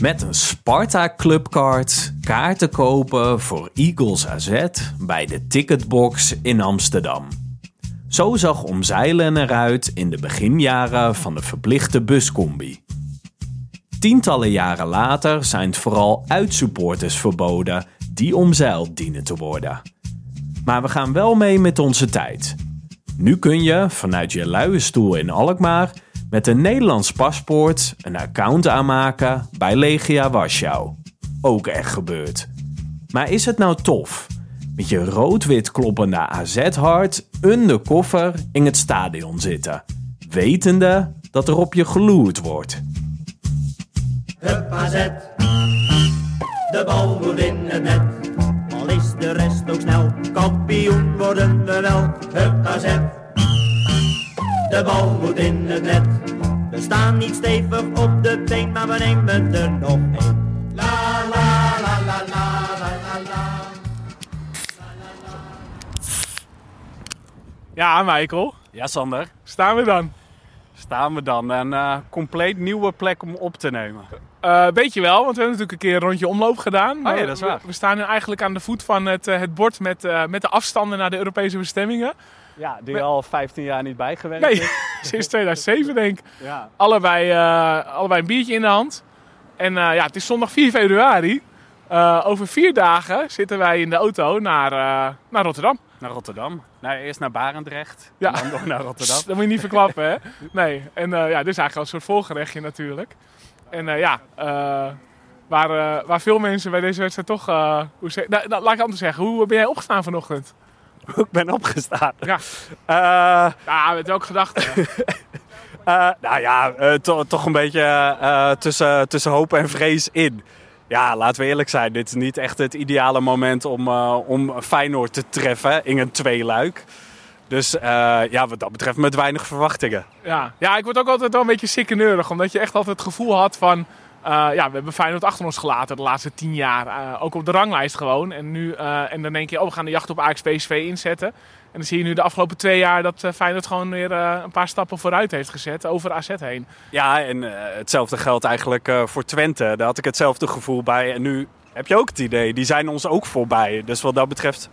Met een Sparta Clubcard kaarten kopen voor Eagles AZ bij de Ticketbox in Amsterdam. Zo zag omzeilen eruit in de beginjaren van de verplichte buscombi. Tientallen jaren later zijn het vooral uitsupporters verboden die omzeild dienen te worden. Maar we gaan wel mee met onze tijd. Nu kun je vanuit je luie stoel in Alkmaar met een Nederlands paspoort een account aanmaken bij Legia Warschau. Ook echt gebeurd. Maar is het nou tof? Met je rood-wit kloppende AZ-hart undercover in het stadion zitten. Wetende dat er op je geloerd wordt. Hup AZ, de bal moet in het net. Al is de rest ook snel, kampioen worden we wel. Hup AZ, de bal moet in het net. We staan niet stevig op de been, maar we nemen er nog één. La la la la la la la la. Ja, Michael. Ja, Sander. Staan we dan? Staan we dan een eh, compleet nieuwe plek om op te nemen? Eh weet je wel, want we hebben natuurlijk een keer een rondje omloop gedaan. Oh ja, dat is We- waar. We, staan nu eigenlijk aan de voet van het, eh, het bord met, eh, met de afstanden naar de Europese bestemmingen. Ja, die al 15 jaar niet bijgewerkt Nee, sinds 2007 denk ik. Ja. Allebei, eh, allebei een biertje in de hand. En eh, ja, het is zondag 4 februari. Eh, over vier dagen zitten wij in de auto naar, naar Rotterdam. Naar Rotterdam. Nou, eerst naar Barendrecht. Ja. En dan door naar Rotterdam. Dat moet je niet verklappen, hè? Nee. En ja, dit is eigenlijk al een soort volgerechtje natuurlijk. En ja, waar, waar veel mensen bij deze wedstrijd toch... hoe zeg, nou, nou, laat ik anders zeggen, hoe ben jij opgestaan vanochtend? Ik ben opgestaan. Ja, Eh, ja met welke gedachte? eh, nou ja, eh, to- toch een beetje tussen, tussen hoop en vrees in. Ja, laten we eerlijk zijn. Dit is niet echt het ideale moment om, om Feyenoord te treffen in een tweeluik. Dus ja, wat dat betreft met weinig verwachtingen. ja. ja, ik word ook altijd wel een beetje sikkeneurig. Omdat je echt altijd het gevoel had van... eh, ja, we hebben Feyenoord achter ons gelaten de laatste tien jaar. eh, ook op de ranglijst gewoon. En, nu, eh, en dan denk je, oh, we gaan de jacht op Ajax PSV inzetten. En dan zie je nu de afgelopen twee jaar dat Feyenoord gewoon weer een paar stappen vooruit heeft gezet over AZ heen. Ja, en hetzelfde geldt eigenlijk voor Twente. Daar had ik hetzelfde gevoel bij. En nu heb je ook het idee, die zijn ons ook voorbij. Dus wat dat betreft,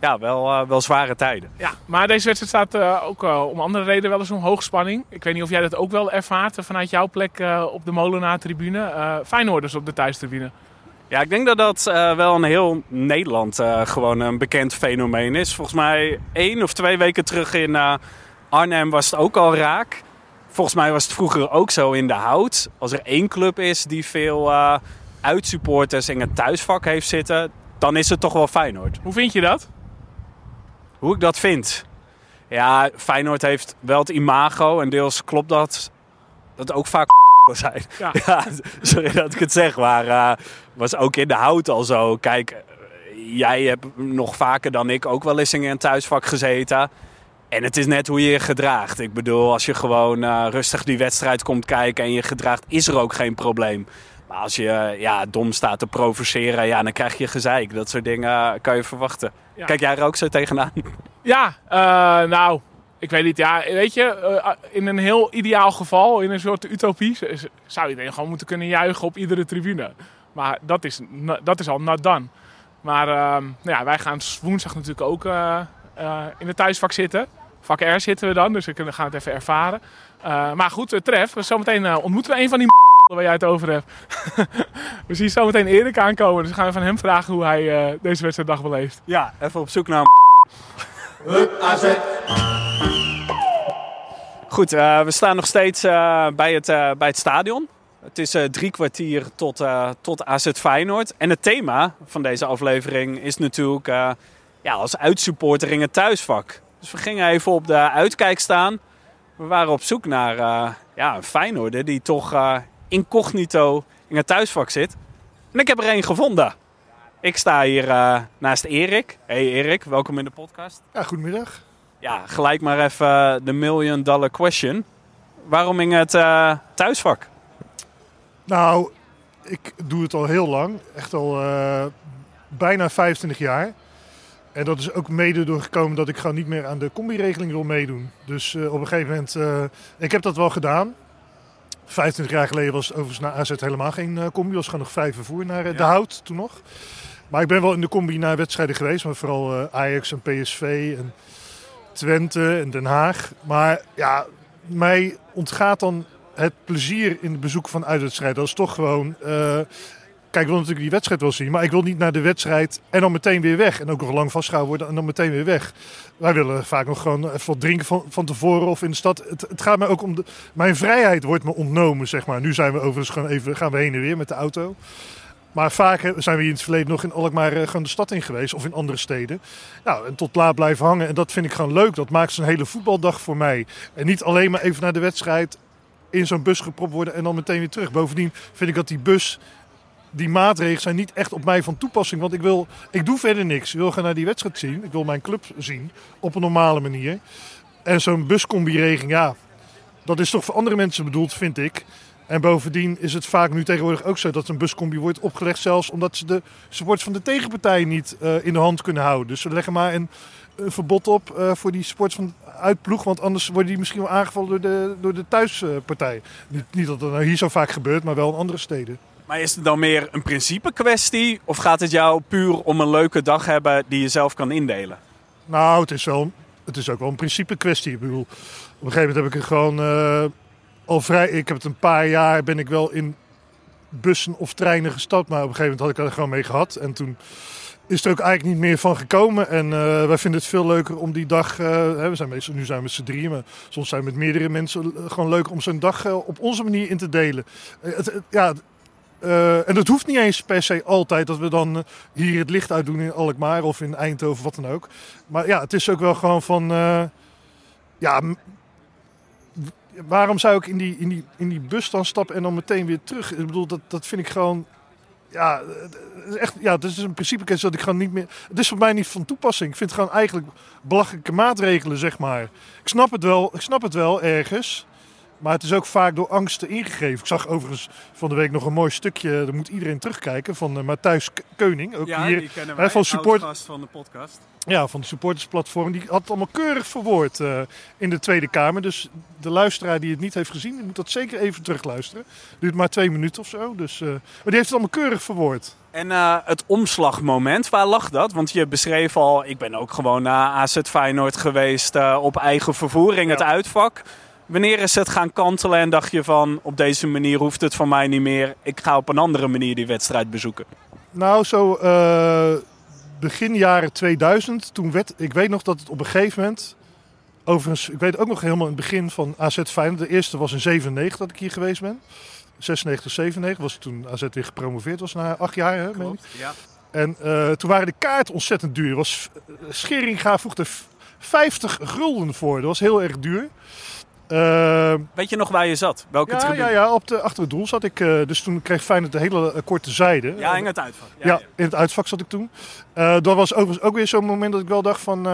ja, wel, eh, wel zware tijden. Ja, maar deze wedstrijd staat eh, ook eh, om andere redenen wel eens om hoogspanning. Ik weet niet of jij dat ook wel ervaart vanuit jouw plek op de Molenaar-tribune. Feyenoorders op de thuistribune. Ja, ik denk dat dat wel een heel Nederland gewoon een bekend fenomeen is. Volgens mij één of twee weken terug in Arnhem was het ook al raak. Volgens mij was het vroeger ook zo in de hout. Als er één club is die veel uitsupporters in het thuisvak heeft zitten, dan is het toch wel Feyenoord. Hoe vind je dat? Hoe ik dat vind? Ja, Feyenoord heeft wel het imago en deels klopt dat. Dat ook vaak zijn. Ja. Ja, sorry dat ik het zeg, maar eh, was ook in de hout al zo. Kijk, eh, jij hebt nog vaker dan ik ook wel eens in een thuisvak gezeten. En het is net hoe je je gedraagt. Ik bedoel, als je gewoon eh, rustig die wedstrijd komt kijken en je gedraagt, is er ook geen probleem. Maar als je ja, dom staat te provoceren, ja, dan krijg je gezeik. Dat soort dingen kan je verwachten. Ja. Kijk jij er ook zo tegenaan? Ja, eh, nou, ik weet niet. Ja, weet je, eh, in een heel ideaal geval, in een soort utopie, zou iedereen gewoon moeten kunnen juichen op iedere tribune. Maar dat is, dat is al not done. Maar ehm, nou ja, wij gaan woensdag natuurlijk ook eh, in het thuisvak zitten. Vak R zitten we dan, dus we kunnen- gaan het even ervaren. Maar goed, Tref, zometeen ontmoeten we een van die waar jij het over hebt. we zien zometeen Erik aankomen, dus we gaan van hem vragen hoe hij eh, deze wedstrijddag beleeft. Ja, even op zoek naar Hup AZ, Goed, eh, we staan nog steeds eh, bij, het, eh, bij het stadion. Het is eh, drie kwartier tot, eh, tot AZ Feyenoord. En het thema van deze aflevering is natuurlijk eh, ja, als uitsupporter in het thuisvak. Dus we gingen even op de uitkijk staan. We waren op zoek naar eh, ja, een Feyenoorder die toch eh, incognito in het thuisvak zit. En ik heb er één gevonden. Ik sta hier eh, naast Erik. Hey Erik, welkom in de podcast. Ja, goedemiddag. Ja, gelijk maar even de million dollar question. Waarom in het eh, thuisvak? Nou, ik doe het al heel lang. Echt al eh, bijna 25 jaar. En dat is ook mede doorgekomen dat ik gewoon niet meer aan de combi-regeling wil meedoen. Dus op een gegeven moment, ik heb dat wel gedaan. 25 jaar geleden was overigens naar AZ helemaal geen uh, combi. was gewoon nog vrij vervoer naar Ja. De Hout toen nog. Maar ik ben wel in de combi naar wedstrijden geweest. Maar vooral eh, Ajax en PSV en Twente en Den Haag. Maar ja, mij ontgaat dan het plezier in het bezoeken van uitwedstrijden. Dat is toch gewoon... Kijk, ik wil natuurlijk die wedstrijd wel zien, maar ik wil niet naar de wedstrijd en dan meteen weer weg. En ook nog lang vastgehouden worden en dan meteen weer weg. Wij willen vaak nog gewoon even wat drinken van, van tevoren of in de stad. Het, gaat mij ook om de. Mijn vrijheid wordt me ontnomen, zeg maar. Nu zijn we overigens gewoon even gaan we heen en weer met de auto. Maar vaak zijn we in het verleden nog in Alkmaar eh, gewoon de stad in geweest of in andere steden. Nou, en tot laat blijven hangen. En dat vind ik gewoon leuk. Dat maakt zo'n hele voetbaldag voor mij. En niet alleen maar even naar de wedstrijd in zo'n bus gepropt worden en dan meteen weer terug. Bovendien vind ik dat die bus die maatregelen zijn niet echt op mij van toepassing. Want ik, wil, ik doe verder niks. Ik wil gaan naar die wedstrijd zien. Ik wil mijn club zien op een normale manier. En zo'n buscombi-regeling, ja, dat is toch voor andere mensen bedoeld, vind ik. En bovendien is het vaak nu tegenwoordig ook zo dat een buscombi wordt opgelegd, zelfs omdat ze de support van de tegenpartij niet eh, in de hand kunnen houden. Dus ze leggen maar een, verbod op eh, voor die sport van uitploeg, want anders worden die misschien wel aangevallen door de, door de thuispartij. niet, niet dat dat nou hier zo vaak gebeurt, maar wel in andere steden. Maar is het dan meer een principe kwestie? Of gaat het jou puur om een leuke dag hebben die je zelf kan indelen? Nou, het is, wel, het is ook wel een principe kwestie. Bedoel, op een gegeven moment heb ik er gewoon eh, al vrij... Ik heb het een paar jaar, ben ik wel in bussen of treinen gestapt. Maar op een gegeven moment had ik er gewoon mee gehad. En toen is er ook eigenlijk niet meer van gekomen. En eh, wij vinden het veel leuker om die dag... eh, we zijn meestal, nu zijn we met z'n drieën, maar soms zijn we met meerdere mensen... gewoon leuk om zo'n dag op onze manier in te delen. Ja, eh, en dat hoeft niet eens per se altijd dat we dan eh, hier het licht uitdoen in Alkmaar of in Eindhoven, wat dan ook. Maar ja, het is ook wel gewoon van. eh, ja, waarom zou ik in die, in, die, in die bus dan stappen en dan meteen weer terug? Ik bedoel, dat, dat vind ik gewoon. Ja, echt, ja, het is een principe dat ik gewoon niet meer. Het is voor mij niet van toepassing. Ik vind het gewoon eigenlijk belachelijke maatregelen, zeg maar. Ik snap het wel, ik snap het wel ergens. Maar het is ook vaak door angsten ingegeven. Ik zag overigens van de week nog een mooi stukje, daar moet iedereen terugkijken, van uh, Matthijs Keuning. Ook hier, kennen wij, van support- van de podcast. ja, van de supportersplatform. Die had het allemaal keurig verwoord eh, in de Tweede Kamer. Dus de luisteraar die het niet heeft gezien, die moet dat zeker even terugluisteren. Duurt maar twee minuten of zo. Dus, eh, maar die heeft het allemaal keurig verwoord. En eh, het omslagmoment, waar lag dat? Want je beschreef al, ik ben ook gewoon naar AZ Feyenoord geweest eh, op eigen vervoering, het Ja. uitvak. Wanneer is het gaan kantelen en dacht je van, op deze manier hoeft het van mij niet meer. Ik ga op een andere manier die wedstrijd bezoeken. Nou, zo eh, begin jaren 2000, toen werd, ik weet nog dat het op een gegeven moment, overigens, ik weet ook nog helemaal in het begin van AZ Feyenoord, de eerste was in 97 dat ik hier geweest ben. 96, 97 was toen AZ weer gepromoveerd was na acht jaar. Hè, meen ik. Ja. En eh, toen waren de kaarten ontzettend duur. Was, Scheringa vroeg er v- 50 gulden voor. Dat was heel erg duur. Eh, Weet je nog waar je zat? Welke ja, tribune? ja, ja, op de, achter het doel zat ik. eh, dus toen kreeg Feyenoord de hele eh, korte zijde. Ja, in het uitvak. Ja, Ja, ja. in het uitvak zat ik toen. Eh, dat was overigens ook weer zo'n moment dat ik wel dacht van...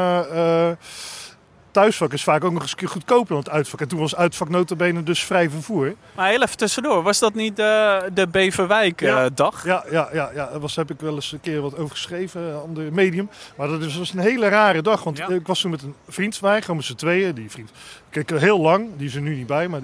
eh, eh, thuisvak is vaak ook nog eens goedkoper dan het uitvak. En toen was uitvak notabene dus vrij vervoer. Maar heel even tussendoor, was dat niet de, de Ja. Beverwijk-dag? Ja, ja, ja, ja. daar was, heb ik wel eens een keer wat over geschreven, een ander medium. Maar dat is- was een hele rare dag. Want Ja. ik was toen met een vriend van mij, gewoon met z'n tweeën. Die vriend kijk heel lang, die is er nu niet bij. Maar,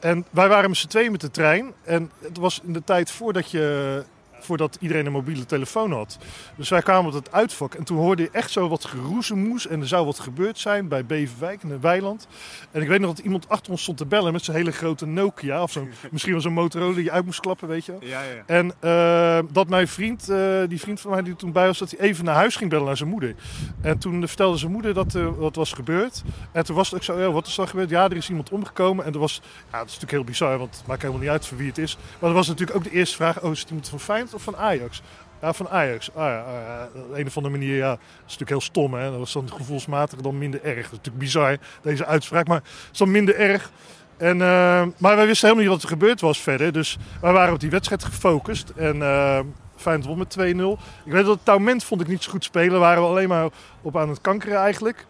en wij waren met z'n tweeën met de trein. En het was in de tijd voordat, je, voordat iedereen een mobiele telefoon had. Dus wij kwamen op het uitvak. En toen hoorde je echt zo wat geroezemoes. En er zou wat gebeurd zijn bij Beverwijk in het weiland. En ik weet nog dat iemand achter ons stond te bellen met zijn hele grote Nokia. Of zo, misschien wel zo'n Motorola die je uit moest klappen, weet je wel. Ja, ja. En eh, dat mijn vriend, eh, die vriend van mij die er toen bij was, dat hij even naar huis ging bellen naar zijn moeder. En toen vertelde zijn moeder dat er wat was gebeurd. En toen was het ook zo, ja, wat is er gebeurd? Ja, er is iemand omgekomen. En er was, ja, dat is natuurlijk heel bizar, want het maakt helemaal niet uit voor wie het is. Maar dat was natuurlijk ook de eerste vraag, oh, is het iemand van Feyenoord of van Ajax? Ja, van Ajax. Ah ah, ja. op een of andere manier, ja, dat is natuurlijk heel stom, hè. Dat was dan gevoelsmatig dan minder erg. Dat is natuurlijk bizar, deze uitspraak, maar het is dan minder erg. En, eh, maar wij wisten helemaal niet wat er gebeurd was verder. Dus wij waren op die wedstrijd gefocust. En eh Feyenoord met 2-0. Ik weet dat het Touwment vond ik niet zo goed spelen. Waren we alleen maar op aan het kankeren eigenlijk.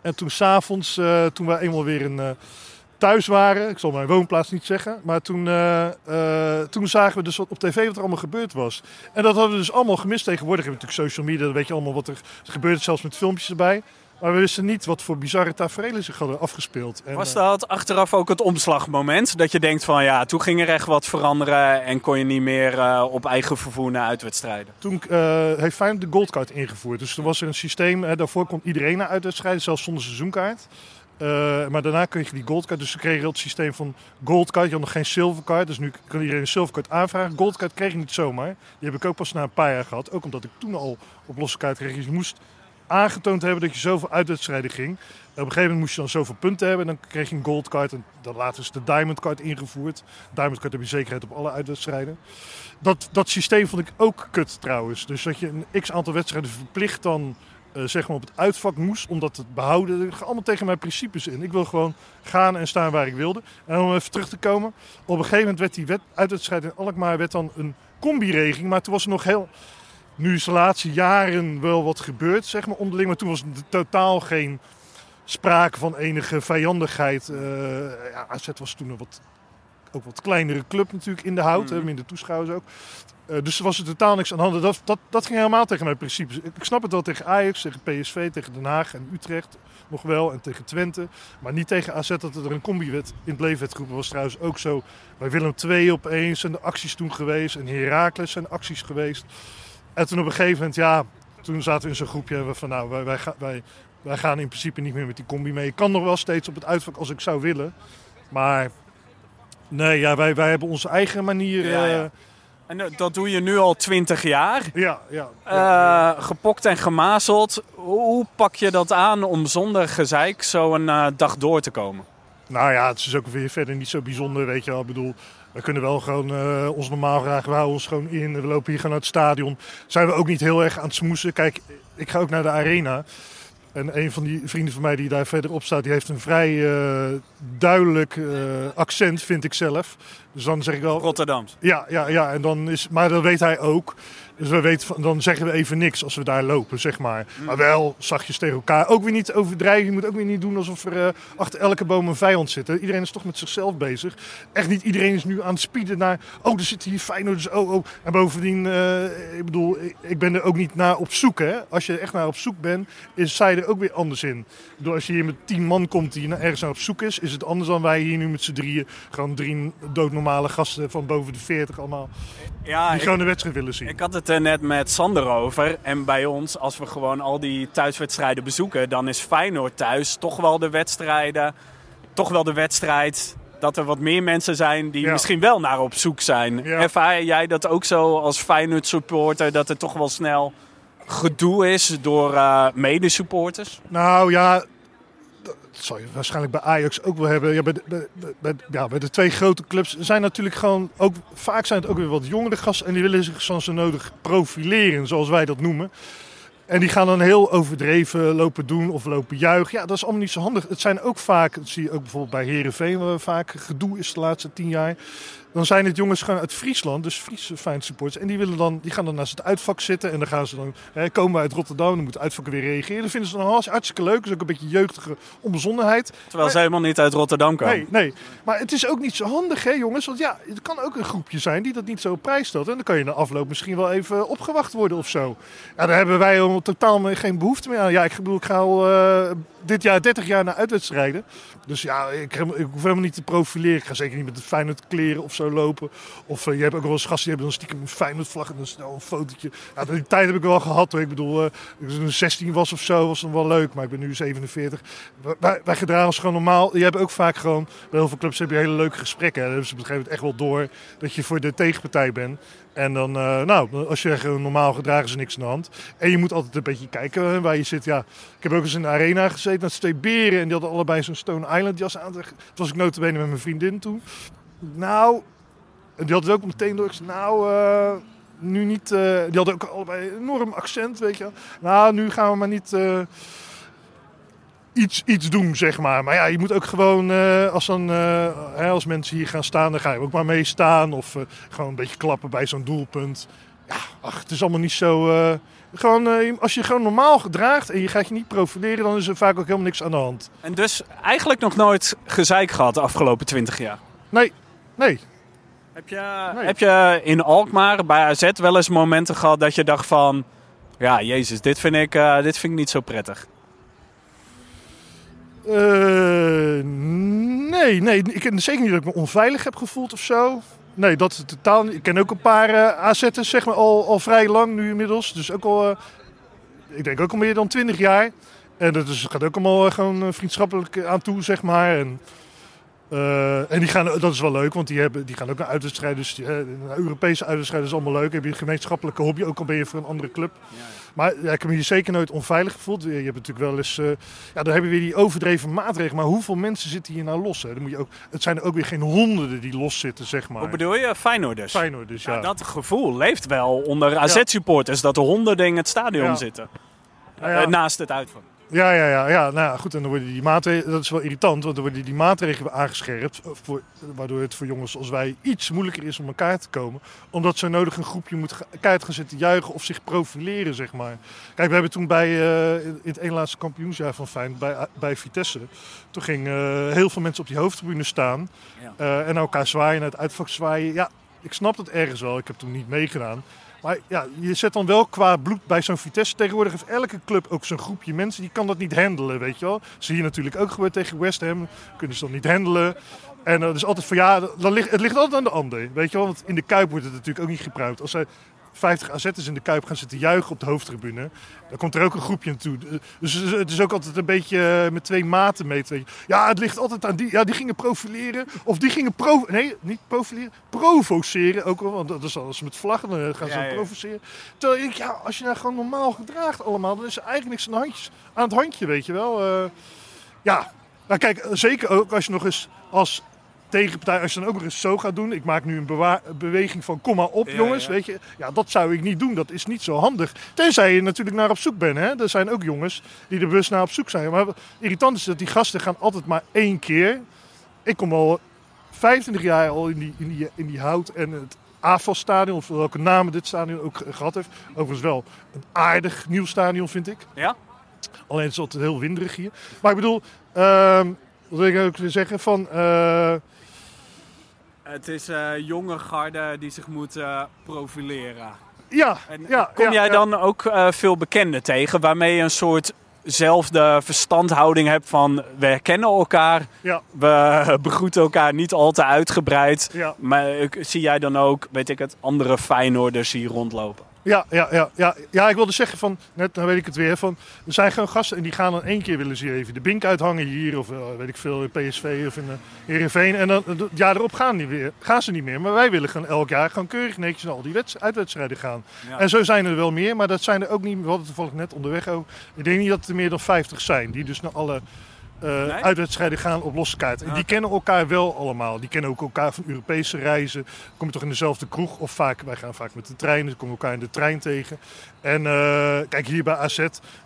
En toen s'avonds, eh toen wij eenmaal weer eh, thuis waren. Ik zal mijn woonplaats niet zeggen. Maar toen, eh, eh, toen zagen we dus op tv wat er allemaal gebeurd was. En dat hadden we dus allemaal gemist. Tegenwoordig hebben we natuurlijk social media. Dan weet je allemaal wat er gebeurt. Zelfs met filmpjes erbij. Maar we wisten niet wat voor bizarre tafereelen zich hadden afgespeeld. En, Was eh, dat achteraf ook het omslagmoment? Dat je denkt van ja, toen ging er echt wat veranderen en kon je niet meer op eigen vervoer naar uitwedstrijden. Toen heeft Feyenoord de goldcard ingevoerd. Dus toen was er een systeem, hè, daarvoor kon iedereen naar uitwedstrijden, zelfs zonder seizoenkaart. Eh, maar daarna kreeg je die goldcard. Dus ze kregen het systeem van goldcard. Je had nog geen silvercard. Dus nu kan iedereen een silvercard aanvragen. Goldcard kreeg je niet zomaar. Die heb ik ook pas na een paar jaar gehad. Ook omdat ik toen al op losse kaart kreeg. Je moest aangetoond hebben dat je zoveel uitwedstrijden ging. Op een gegeven moment moest je dan zoveel punten hebben. En dan kreeg je een goldcard. En dan later is de diamond card ingevoerd. Diamond card heb je zekerheid op alle uitwedstrijden. Dat, dat systeem vond ik ook kut trouwens. Dus dat je een x aantal wedstrijden verplicht dan zeg maar op het uitvak moest om dat te behouden. Dat gaat allemaal tegen mijn principes in. Ik wil gewoon gaan en staan waar ik wilde. En om even terug te komen. Op een gegeven moment werd die wet, uitwedstrijd in Alkmaar werd dan een combi-regeling. Maar toen was er nog heel... Nu is de laatste jaren wel wat gebeurd, zeg maar, onderling. Maar toen was er totaal geen sprake van enige vijandigheid. Eh ja, AZ was toen een wat, ook wat kleinere club natuurlijk in de hout. hè, minder toeschouwers ook. Eh, dus er was er totaal niks aan de hand. Dat, dat, dat ging helemaal tegen mijn principes. Ik, snap het wel tegen Ajax, tegen PSV, tegen Den Haag en Utrecht nog wel. En tegen Twente. Maar niet tegen AZ dat er een combi-wet in het leven werd geroepen. was trouwens ook zo. Bij Willem II opeens zijn de acties toen geweest. En Heracles zijn acties geweest. En toen op een gegeven moment, ja, toen zaten we in zo'n groepje van nou, wij, wij, wij, wij gaan in principe niet meer met die combi mee. Ik kan nog wel steeds op het uitvak als ik zou willen. Maar nee, ja, wij, wij hebben onze eigen manier. Ja, ja. eh, En eh, dat doe je nu al 20 jaar. ja, ja, ja. Eh, gepokt en gemazeld. Hoe, pak je dat aan om zonder gezeik zo een eh, dag door te komen? Nou ja, het is ook weer verder niet zo bijzonder, weet je wel. Ik bedoel, we kunnen wel gewoon ons normaal graag, we houden ons gewoon in. We lopen hier gewoon naar het stadion. Zijn we ook niet heel erg aan het smoesen. Kijk, ik ga ook naar de arena. En een van die vrienden van mij die daar verderop staat, die heeft een vrij eh, duidelijk eh, accent, vind ik zelf. Dus dan zeg ik wel, Rotterdam. ja, ja, ja. En dan is, maar dat weet hij ook. Dus we weten, van- dan zeggen we even niks als we daar lopen, zeg maar. Maar wel zachtjes tegen elkaar. Ook weer niet overdrijven. Je moet ook weer niet doen alsof er eh, achter elke boom een vijand zit. hè. Iedereen is toch met zichzelf bezig. Echt niet iedereen is nu aan het spieden naar... Oh, er zit hier Feyenoorders. Oh, oh. En bovendien, eh, ik bedoel, ik, ben er ook niet naar op zoek, hè. Als je echt naar op zoek bent, is zij er ook weer anders in. Ik bedoel, als je hier met tien man komt die naar- ergens naar op zoek is... is het anders dan wij hier nu met z'n drieën. Gewoon drie doodnormale gasten van boven de 40 allemaal. Ja, Die ik, gewoon de wedstrijd willen zien. ik had het er net met Sander over. En bij ons, als we gewoon al die thuiswedstrijden bezoeken, dan is Feyenoord thuis toch wel de wedstrijden. Toch wel de wedstrijd dat er wat meer mensen zijn die Ja. misschien wel naar op zoek zijn. Ja. Ervaar jij dat ook zo als Feyenoord supporter, dat er toch wel snel gedoe is door eh medesupporters? Nou ja, zal je waarschijnlijk bij Ajax ook wel hebben. Ja, bij, de, ja, bij de twee grote clubs zijn natuurlijk gewoon ook vaak zijn het ook weer wat jongere gasten en die willen zich zo zo nodig profileren, zoals wij dat noemen. En die gaan dan heel overdreven lopen doen of lopen juichen. Ja, dat is allemaal niet zo handig. Het zijn ook vaak, dat zie je ook bijvoorbeeld bij Herenveen, waar vaak gedoe is de laatste tien jaar. Dan zijn het jongens uit Friesland, dus Friese fijn supporters. En die, willen dan, die gaan dan naast het uitvak zitten. En dan gaan ze dan, hè, komen we uit Rotterdam, dan moet het uitvak weer reageren. Dat vinden ze dan hartst- hartstikke leuk. Dat is ook een beetje jeugdige onbezonnenheid. Terwijl ze helemaal niet uit Rotterdam komen. Nee, nee. Maar het is ook niet zo handig, hè, jongens. Want ja, het kan ook een groepje zijn die dat niet zo op prijs stelt. En dan kan je na afloop misschien wel even opgewacht worden of zo. Ja, daar hebben wij helemaal totaal geen behoefte meer aan. Ja, ik bedoel, ik ga al eh, dit jaar 30 jaar naar uitwedstrijden. Dus ja, ik, ik hoef helemaal niet te profileren. Ik ga zeker niet met de Feyenoord kleren of zo lopen. Of eh, je hebt ook wel eens gasten die hebben dan stiekem een Feyenoord vlag en dan snel een fotootje. Die tijd heb ik wel gehad. Ik bedoel, ik toen ik 16 was of zo, was dan wel leuk. Maar ik ben nu 47. Wij, gedragen ons gewoon normaal. Je hebt ook vaak gewoon, bij heel veel clubs heb je hele leuke gesprekken. Dan hebben ze op een gegeven moment echt wel door dat je voor de tegenpartij bent. En dan, eh, nou, als je normaal gedragen er niks aan de hand. En je moet altijd een beetje kijken waar je zit. Ja, ik heb ook eens in de arena gezeten met twee beren. En die hadden allebei zo'n Stone Island jas aan. Toen was ik notabene met mijn vriendin toen. Nou, en die hadden het ook meteen door. Ik zei, nou, eh, nu niet... eh, die hadden ook allebei een enorm accent, weet je. Nou, nu gaan we maar niet... eh, iets, iets doen, zeg maar. Maar ja, je moet ook gewoon, als, dan, hè, als mensen hier gaan staan, dan ga je ook maar mee staan. Of gewoon een beetje klappen bij zo'n doelpunt. Ja, ach, het is allemaal niet zo... gewoon, als je gewoon normaal gedraagt en je gaat je niet profileren, dan is er vaak ook helemaal niks aan de hand. En dus eigenlijk nog nooit gezeik gehad de afgelopen 20 jaar. Nee, nee. Heb je, Nee. heb je in Alkmaar bij AZ wel eens momenten gehad dat je dacht van... Ja, jezus, dit vind ik, eh, dit vind ik niet zo prettig. Eh, nee, nee. Ik ken zeker niet dat ik me onveilig heb gevoeld of zo. Nee, dat is totaal niet. Ik ken ook een paar eh AZ'ers, zeg maar, al, al vrij lang nu inmiddels. Dus ook al, ik denk ook al meer dan 20 jaar. En dat is, gaat ook allemaal gewoon vriendschappelijk aan toe, zeg maar. En, eh, en die gaan, dat is wel leuk, want die, hebben, die gaan ook naar uitwedstrijden. Dus die, een Europese uitwedstrijden is allemaal leuk. Heb je een gemeenschappelijke hobby, ook al ben je voor een andere club. Maar ja, ik heb me hier zeker nooit onveilig gevoeld. Je hebt natuurlijk wel eens... eh, ja, dan hebben we weer die overdreven maatregelen. Maar hoeveel mensen zitten hier nou los? Hè? Dan moet je ook, het zijn er ook weer geen honderden die los zitten, zeg maar. Hoe bedoel je? Feyenoorders? Feyenoord dus, ja. Nou, dat gevoel leeft wel onder AZ-supporters. Dat er honderden in het stadion Ja. zitten. Nou ja. Naast het uitvak. Ja, ja, ja, ja. Nou ja, goed. En dan worden die maatregelen, dat is wel irritant, want dan worden die maatregelen aangescherpt, eh, voor, waardoor het voor jongens als wij iets moeilijker is om elkaar te komen, omdat zo nodig een groepje moet keihard gaan zitten juichen of zich profileren, zeg maar. Kijk, we hebben toen bij eh, in het ene laatste kampioensjaar van Feyenoord, bij, bij Vitesse, toen gingen heel veel mensen op die hoofdtribune staan Ja. eh, en elkaar zwaaien, naar het uitvak zwaaien. Ja, ik snap het ergens wel. Ik heb toen niet meegedaan. Maar ja, je zet dan wel qua bloed bij zo'n Vitesse. Tegenwoordig heeft elke club ook zo'n groepje mensen die kan dat niet handelen, weet je wel. Zie je natuurlijk ook gebeurd tegen West Ham. Kunnen ze dan niet handelen. En dat is altijd van ja, dan ligt, het ligt altijd aan de ander, weet je wel. Want in de Kuip wordt het natuurlijk ook niet gebruikt. Als zij 50 AZ'ers in de Kuip gaan zitten juichen op de hoofdtribune, dan komt er ook een groepje naartoe. Dus het is ook altijd een beetje eh, met twee maten mee. Ja, het ligt altijd aan die. Ja, die gingen profileren. Of die gingen pro... Nee, niet profileren. Provoceren ook wel. Want dat is alles met vlaggen. Dan gaan ze Ja, dan ja. provoceren. Terwijl ik, ja, als je nou gewoon normaal gedraagt allemaal, dan is er eigenlijk niks aan, de handjes, aan het handje, weet je wel. Eh, ja, nou kijk, zeker ook als je nog eens als tegenpartij, als je dan ook nog eens zo gaat doen. Ik maak nu een bewa- beweging van kom maar op Ja, jongens, ja. weet je. Ja, dat zou ik niet doen. Dat is niet zo handig. Tenzij je natuurlijk naar op zoek bent. Hè? Er zijn ook jongens die er bewust naar op zoek zijn. Maar irritant is dat die gasten gaan altijd maar één keer. Ik kom al 25 jaar al in die, in die, in die hout en het AFAS-stadion, of welke namen dit stadion ook gehad heeft. Overigens wel een aardig nieuw stadion, vind ik. Ja? Alleen het is altijd heel winderig hier. Maar ik bedoel, ehm, wat wil ik ook weer zeggen? Van, eh, Het is eh jonge garde die zich moet eh, profileren. ja, En ja, kom ja, jij ja. dan ook eh, veel bekenden tegen waarmee je een soort zelfde verstandhouding hebt van we herkennen elkaar, Ja, we begroeten elkaar niet al te uitgebreid. Maar zie jij dan ook, weet ik het, andere Feyenoorders hier rondlopen? Ja, ja, ja, ja. Ja, ik wilde zeggen van, net dan weet ik het weer, van, er zijn gewoon gasten en die gaan dan één keer willen ze even de bink uithangen hier of eh, weet ik veel in PSV of in uh, Heerenveen. En dan het jaar erop gaan, die weer, gaan ze niet meer. Maar wij willen gewoon elk jaar gewoon keurig netjes naar al die wedst- uitwedstrijden gaan. Ja. En zo zijn er wel meer, maar dat zijn er ook niet, we hadden toevallig net onderweg ook. Ik denk niet dat er meer dan 50 zijn die dus naar alle eh, Nee? uitwedstrijden gaan op losse kaart. En Ja. die kennen elkaar wel allemaal. Die kennen ook elkaar van Europese reizen. Kom je toch in dezelfde kroeg of vaak, wij gaan vaak met de trein, dus komen we elkaar in de trein tegen. En eh, kijk hier bij AZ,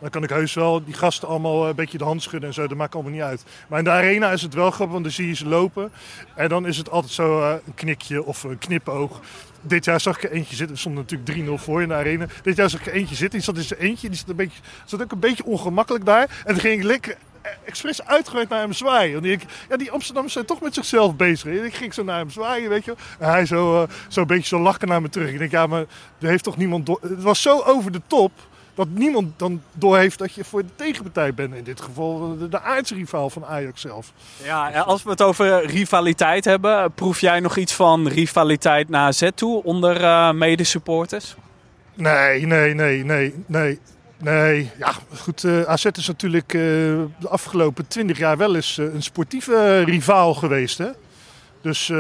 dan kan ik heus wel die gasten allemaal een beetje de hand schudden en zo, dat maakt allemaal niet uit. Maar in de arena is het wel grappig, want dan zie je ze lopen. En dan is het altijd zo eh, een knikje of een knipoog. Dit jaar zag ik er eentje zitten. We stonden natuurlijk 3-0 voor in de arena. Dit jaar zag ik er eentje zitten. Die zat in zijn eentje. Die zat, een beetje, zat ook een beetje ongemakkelijk daar. En toen ging ik lekker eh, expres uitgewaaid naar hem zwaaien. Want ik, ja, die Amsterdammers zijn toch met zichzelf bezig. En ik ging zo naar hem zwaaien, weet je. En hij zo, eh, zo een beetje zo lachen naar me terug. Ik denk, ja, maar er heeft toch niemand... door- Het was zo over de top... Dat niemand dan doorheeft dat je voor de tegenpartij bent. In dit geval de, de aardsrivaal van Ajax zelf. Ja, en als we het over rivaliteit hebben, proef jij nog iets van rivaliteit naar AZ toe onder eh medesupporters? Nee, nee, nee, nee, nee. Nee, ja, goed. eh AZ is natuurlijk eh, de afgelopen twintig jaar wel eens eh, een sportieve rivaal geweest. Hè? Dus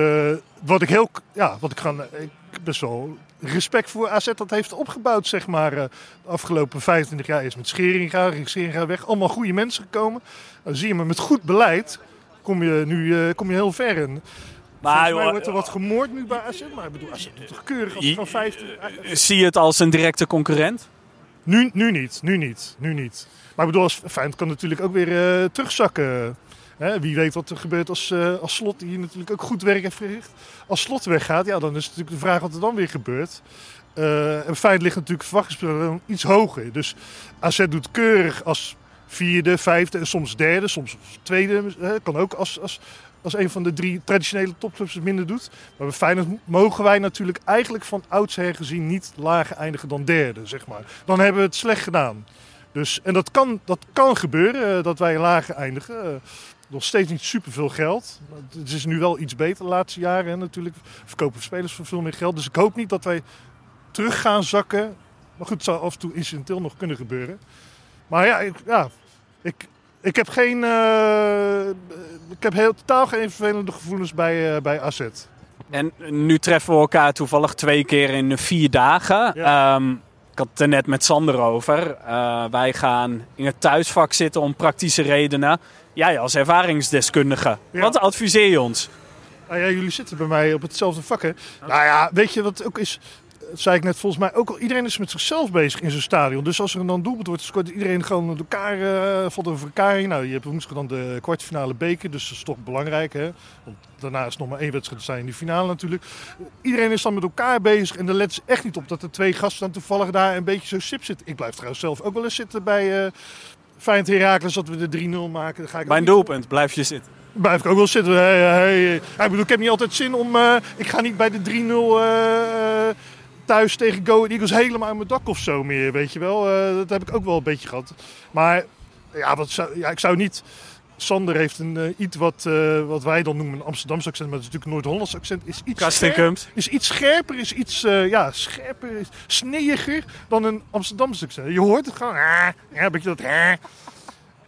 wat ik heel, ja, wat ik ik best wel respect voor AZ dat heeft opgebouwd, zeg maar. de afgelopen 25 jaar is met Scheringa, Scheringa weg, allemaal goede mensen gekomen. Dan zie je maar met goed beleid kom je nu kom je heel ver. En Maar mij wordt er wat gemoord nu bij AZ, maar ik bedoel, AZ doet toch keurig als van 15... zie je het als een directe concurrent? Nu, nu niet, nu niet, nu niet. Maar ik bedoel, als Feyenoord kan natuurlijk ook weer eh, terugzakken. Hè, wie weet wat er gebeurt als, eh, als Slot, die natuurlijk ook goed werk heeft verricht. Als Slot weggaat, ja, dan is natuurlijk de vraag wat er dan weer gebeurt. Eh en Feyenoord ligt natuurlijk verwachtingspatroon iets hoger. Dus AZ doet keurig als vierde, vijfde en soms derde, soms tweede. Hè, kan ook als, als, als een van de drie traditionele topclubs het minder doet. Maar bij Feyenoord mogen wij natuurlijk eigenlijk van oudsher gezien niet lager eindigen dan derde, zeg maar. Dan hebben we het slecht gedaan. Dus, en dat kan, dat kan gebeuren, eh, dat wij lager eindigen. Eh, nog steeds niet superveel geld. Het is nu wel iets beter de laatste jaren. Hè, natuurlijk verkopen spelers voor veel meer geld. Dus ik hoop niet dat wij terug gaan zakken. Maar goed, het zou af en toe incidenteel nog kunnen gebeuren. Maar ja, ik, ja, ik, ik heb geen. eh, ik heb heel, totaal geen vervelende gevoelens bij, eh, bij AZ. En nu treffen we elkaar toevallig twee keer in vier dagen. Ja. Ehm, ik had het er net met Sander over. Eh, wij gaan in het thuisvak zitten om praktische redenen. Jij als ervaringsdeskundige, Ja. wat adviseer je ons? Nou ja, jullie zitten bij mij op hetzelfde vak, hè? Nou ja, weet je wat ook is? Dat zei ik net volgens mij ook al. Iedereen is met zichzelf bezig in zijn stadion. Dus als er dan doelpunt wordt gescoord, iedereen gewoon met elkaar eh, valt over elkaar. Nou, je hebt woensdag dan de kwartfinale beker, dus dat is toch belangrijk, hè? Want daarna is nog maar één wedstrijd te zijn in die finale natuurlijk. Iedereen is dan met elkaar bezig en er let ze echt niet op dat er twee gasten dan toevallig daar een beetje zo sip zitten. Ik blijf trouwens zelf ook wel eens zitten bij uh, Feyenoord Heracles, dat we de 3-0 maken. Dan ga ik Mijn niet- doelpunt, blijf je zitten. Blijf ik ook wel zitten. Hey, hey. Ik bedoel, ik heb niet altijd zin om... eh, ik ga niet bij de 3-0 eh, eh, thuis tegen Go Ahead Eagles helemaal aan mijn dak of zo meer, weet je wel. Eh, dat heb ik ook wel een beetje gehad. Maar ja, wat zou, ja ik zou niet... Sander heeft een eh, iets wat, eh, wat wij dan noemen een Amsterdamse accent, maar het is natuurlijk Noord-Hollands accent. Is iets, scherp, is iets scherper, is iets ja, scherper, is sneeiger dan een Amsterdamse accent. Je hoort het gewoon, ah, ja, een beetje dat... ah.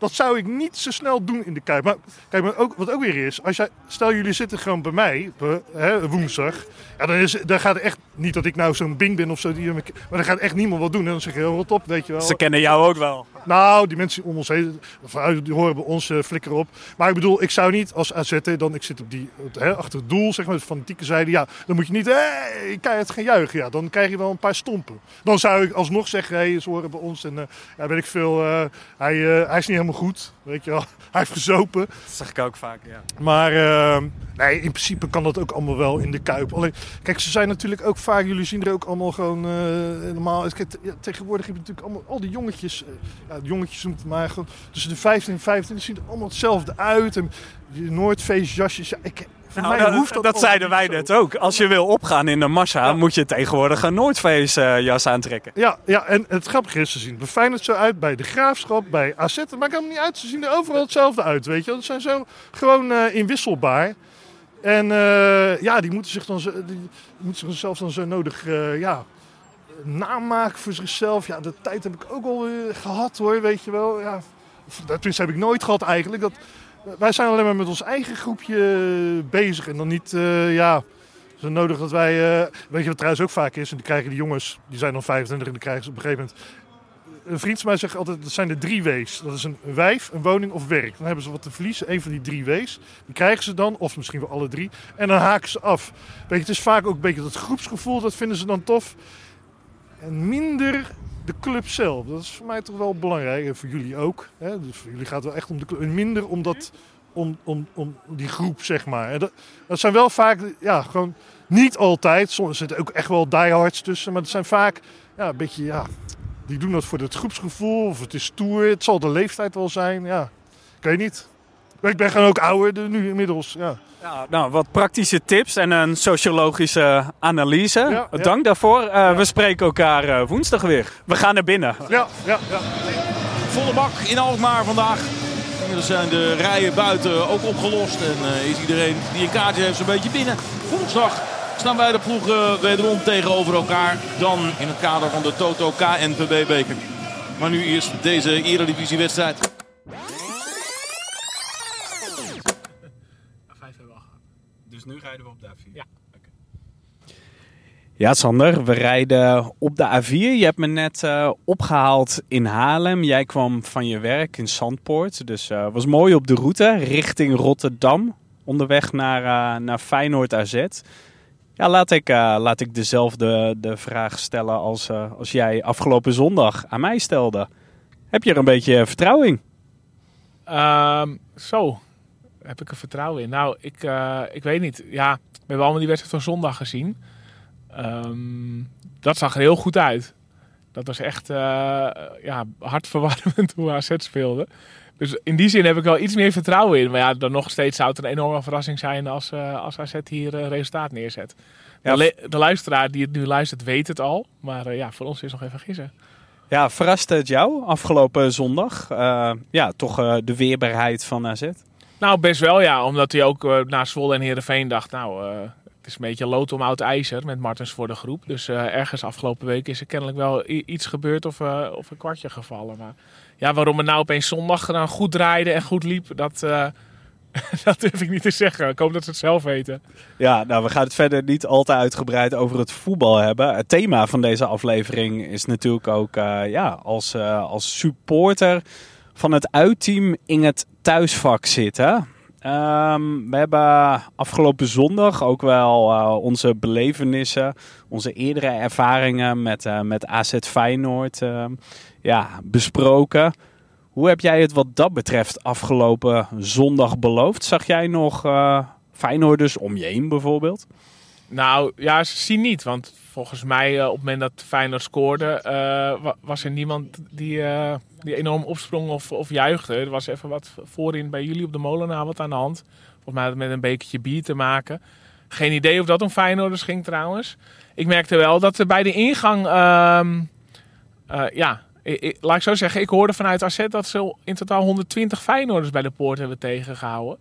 Dat zou ik niet zo snel doen in de Kuip. Maar kijk, maar ook, wat ook weer is, als jij, stel jullie zitten gewoon bij mij, hè, woensdag. Ja, dan, is, dan gaat echt, niet dat ik nou zo'n bing ben of zo, die, maar dan gaat echt niemand wat doen. En dan zeg je, rot op, weet je wel. Ze kennen jou ook wel. Nou, die mensen om ons heen, die horen bij ons eh, flikker op. Maar ik bedoel, ik zou niet als AZ'er, dan ik zit op die, hè, achter het doel, zeg maar, de fanatieke zijde. Ja, dan moet je niet, hey, keihard gaan juichen. Ja, dan krijg je wel een paar stompen. Dan zou ik alsnog zeggen, hé, ze horen bij ons. En eh, ja, weet ik veel, eh, hij, hij is niet helemaal goed, weet je wel. Hij heeft gezopen. Dat zeg ik ook vaak, ja. Maar eh, nee, in principe kan dat ook allemaal wel in de Kuip. Alleen, kijk, ze zijn natuurlijk ook vaak, jullie zien er ook allemaal gewoon normaal. Kijk, tegenwoordig heb je natuurlijk allemaal, al die jongetjes, ja, jongetjes noemt het maar tussen de 15 en 25 zien er allemaal hetzelfde uit. En die Noordfeestjasjes, ja, ik, voor Nou, mij dat, hoeft dat, dat zeiden wij zo. net ook. Als je wil opgaan in de massa, Ja. moet je tegenwoordig een Noordfeestjas aantrekken. Ja, ja, en het grappige is, ze zien bij Feyenoord zo uit, bij de Graafschap, bij AZ. Het maakt helemaal niet uit, ze zien er overal hetzelfde uit, weet je. Ze zijn zo gewoon eh, inwisselbaar. En eh, ja, die moeten zich dan zo, die moeten zichzelf dan zo nodig eh, ja, namaken voor zichzelf. Ja, de tijd heb ik ook al eh, gehad hoor, weet je wel. Ja, of, tenminste heb ik nooit gehad eigenlijk. Dat, wij zijn alleen maar met ons eigen groepje bezig en dan niet, eh, ja... Zo nodig dat wij, eh, weet je wat trouwens ook vaak is, en die krijgen die jongens, die zijn dan 25 en die krijgen ze op een gegeven moment. Een vriend van mij zegt altijd, dat zijn de drie W's. Dat is een wijf, een woning of werk. Dan hebben ze wat te verliezen, een van die drie W's. Die krijgen ze dan, of misschien wel alle drie. En dan haken ze af. Weet je, het is vaak ook een beetje dat groepsgevoel, dat vinden ze dan tof. En minder de club zelf. Dat is voor mij toch wel belangrijk. En voor jullie ook. Hè? Dus voor jullie gaat het wel echt om de club. En minder om, dat, om, om, om die groep, zeg maar. Dat, dat zijn wel vaak, ja, gewoon niet altijd. Soms zitten ook echt wel diehards tussen. Maar het zijn vaak, ja, een beetje, ja... Die doen dat voor het groepsgevoel. Of het is stoer. Het zal de leeftijd wel zijn. Ja, ik weet niet. Ik ben gewoon ook ouder de- nu inmiddels. Ja. Ja, nou, wat praktische tips en een sociologische analyse. Ja, ja. Dank daarvoor. Eh, We spreken elkaar eh, woensdag weer. We gaan naar binnen. Ja, ja, ja. Volle bak in Alkmaar vandaag. Inmiddels zijn de rijen buiten ook opgelost. En eh, is iedereen die een kaartje heeft zo'n beetje binnen. Woensdag staan wij de ploegen wederom tegenover elkaar. Dan in het kader van de Toto KNVB beker. Maar nu eerst deze eredivisie Dus nu rijden we op de A4? Ja. Ja, Sander, we rijden op de A4. Je hebt me net eh, opgehaald in Haarlem. Jij kwam van je werk in Zandpoort. Dus eh was mooi op de route richting Rotterdam. Onderweg naar, eh, naar Feyenoord AZ. Ja, laat ik, eh, laat ik dezelfde de vraag stellen als, eh, als jij afgelopen zondag aan mij stelde. Heb je er een beetje vertrouwen in? Ehm, zo, heb ik er vertrouwen in? Nou, ik, eh, ik weet niet. Ja, we hebben allemaal die wedstrijd van zondag gezien. Ehm, dat zag er heel goed uit. Dat was echt eh, ja, hartverwarmend hoe AZ speelde. Dus in die zin heb ik wel iets meer vertrouwen in. Maar ja, dan nog steeds zou het een enorme verrassing zijn als, eh als AZ hier een resultaat neerzet. Ja, de, luisteraar die het nu luistert weet het al. Maar ja, voor ons is nog even gissen. Ja, verraste het jou afgelopen zondag? Uh, ja, toch uh, de weerbaarheid van AZ? Nou, best wel ja. Omdat hij ook uh, na Zwolle en Heerenveen dacht... nou, het is een beetje lood om oud ijzer met Martens voor de groep. Dus ergens afgelopen week is er kennelijk wel iets gebeurd of, of een kwartje gevallen. Maar ja, waarom het nou opeens zondag dan goed draaide en goed liep... dat, dat durf ik niet te zeggen. Ik hoop dat ze het zelf weten. Ja, nou, we gaan het verder niet al te uitgebreid over het voetbal hebben. Het thema van deze aflevering is natuurlijk ook ja, als, als supporter van het uitteam in het thuisvak zitten. Um, we hebben afgelopen zondag ook wel uh, onze belevenissen, onze eerdere ervaringen met, met AZ Feyenoord ja, besproken. Hoe heb jij het wat dat betreft afgelopen zondag beloofd? Zag jij nog uh, Feyenoorders om je heen bijvoorbeeld? Nou, ja, ze zien niet. Want volgens mij uh, op het moment dat Feyenoord scoorde... Uh, was er niemand die, die enorm opsprong of, of juichte. Er was even wat voorin bij jullie op de molenaar wat aan de hand. Volgens mij had het met een bekertje bier te maken. Geen idee of dat om Feyenoorders ging trouwens. Ik merkte wel dat er bij de ingang... Ehm, ja, laat ik zo zeggen, ik hoorde vanuit AZ dat ze in totaal 120 Feyenoorders bij de poort hebben tegengehouden.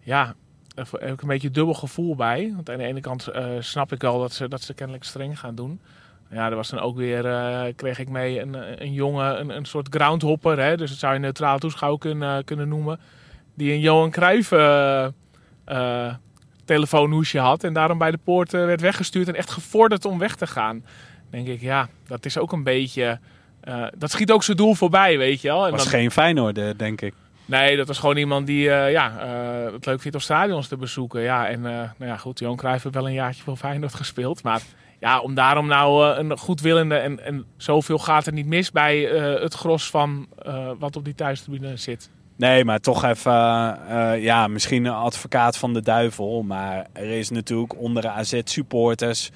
Ja, heb ik een beetje dubbel gevoel bij. Want aan de ene kant uh, snap ik wel dat ze, dat ze kennelijk streng gaan doen. Ja, er was dan ook weer, uh, kreeg ik mee, een, een jongen, een, een soort groundhopper. Hè? Dus dat zou je neutraal toeschouwer kunnen, kunnen noemen. Die een Johan Cruijff uh, telefoonhoesje had. En daarom bij de poort werd weggestuurd en echt gevorderd om weg te gaan. denk ik, ja, dat is ook een beetje dat schiet ook zijn doel voorbij, weet je wel. En was geen Feyenoord, denk ik. Nee, dat was gewoon iemand die uh, ja, uh, het leuk vindt om stadions te bezoeken. Ja, en nou ja, goed, Johan Cruijff heeft wel een jaartje voor Feyenoord gespeeld. Maar ja, om daarom nou een goedwillende en, en zoveel gaat er niet mis bij het gros van wat op die thuistribune zit. Nee, maar toch even, ja, misschien een advocaat van de duivel. Maar er is natuurlijk onder AZ-supporters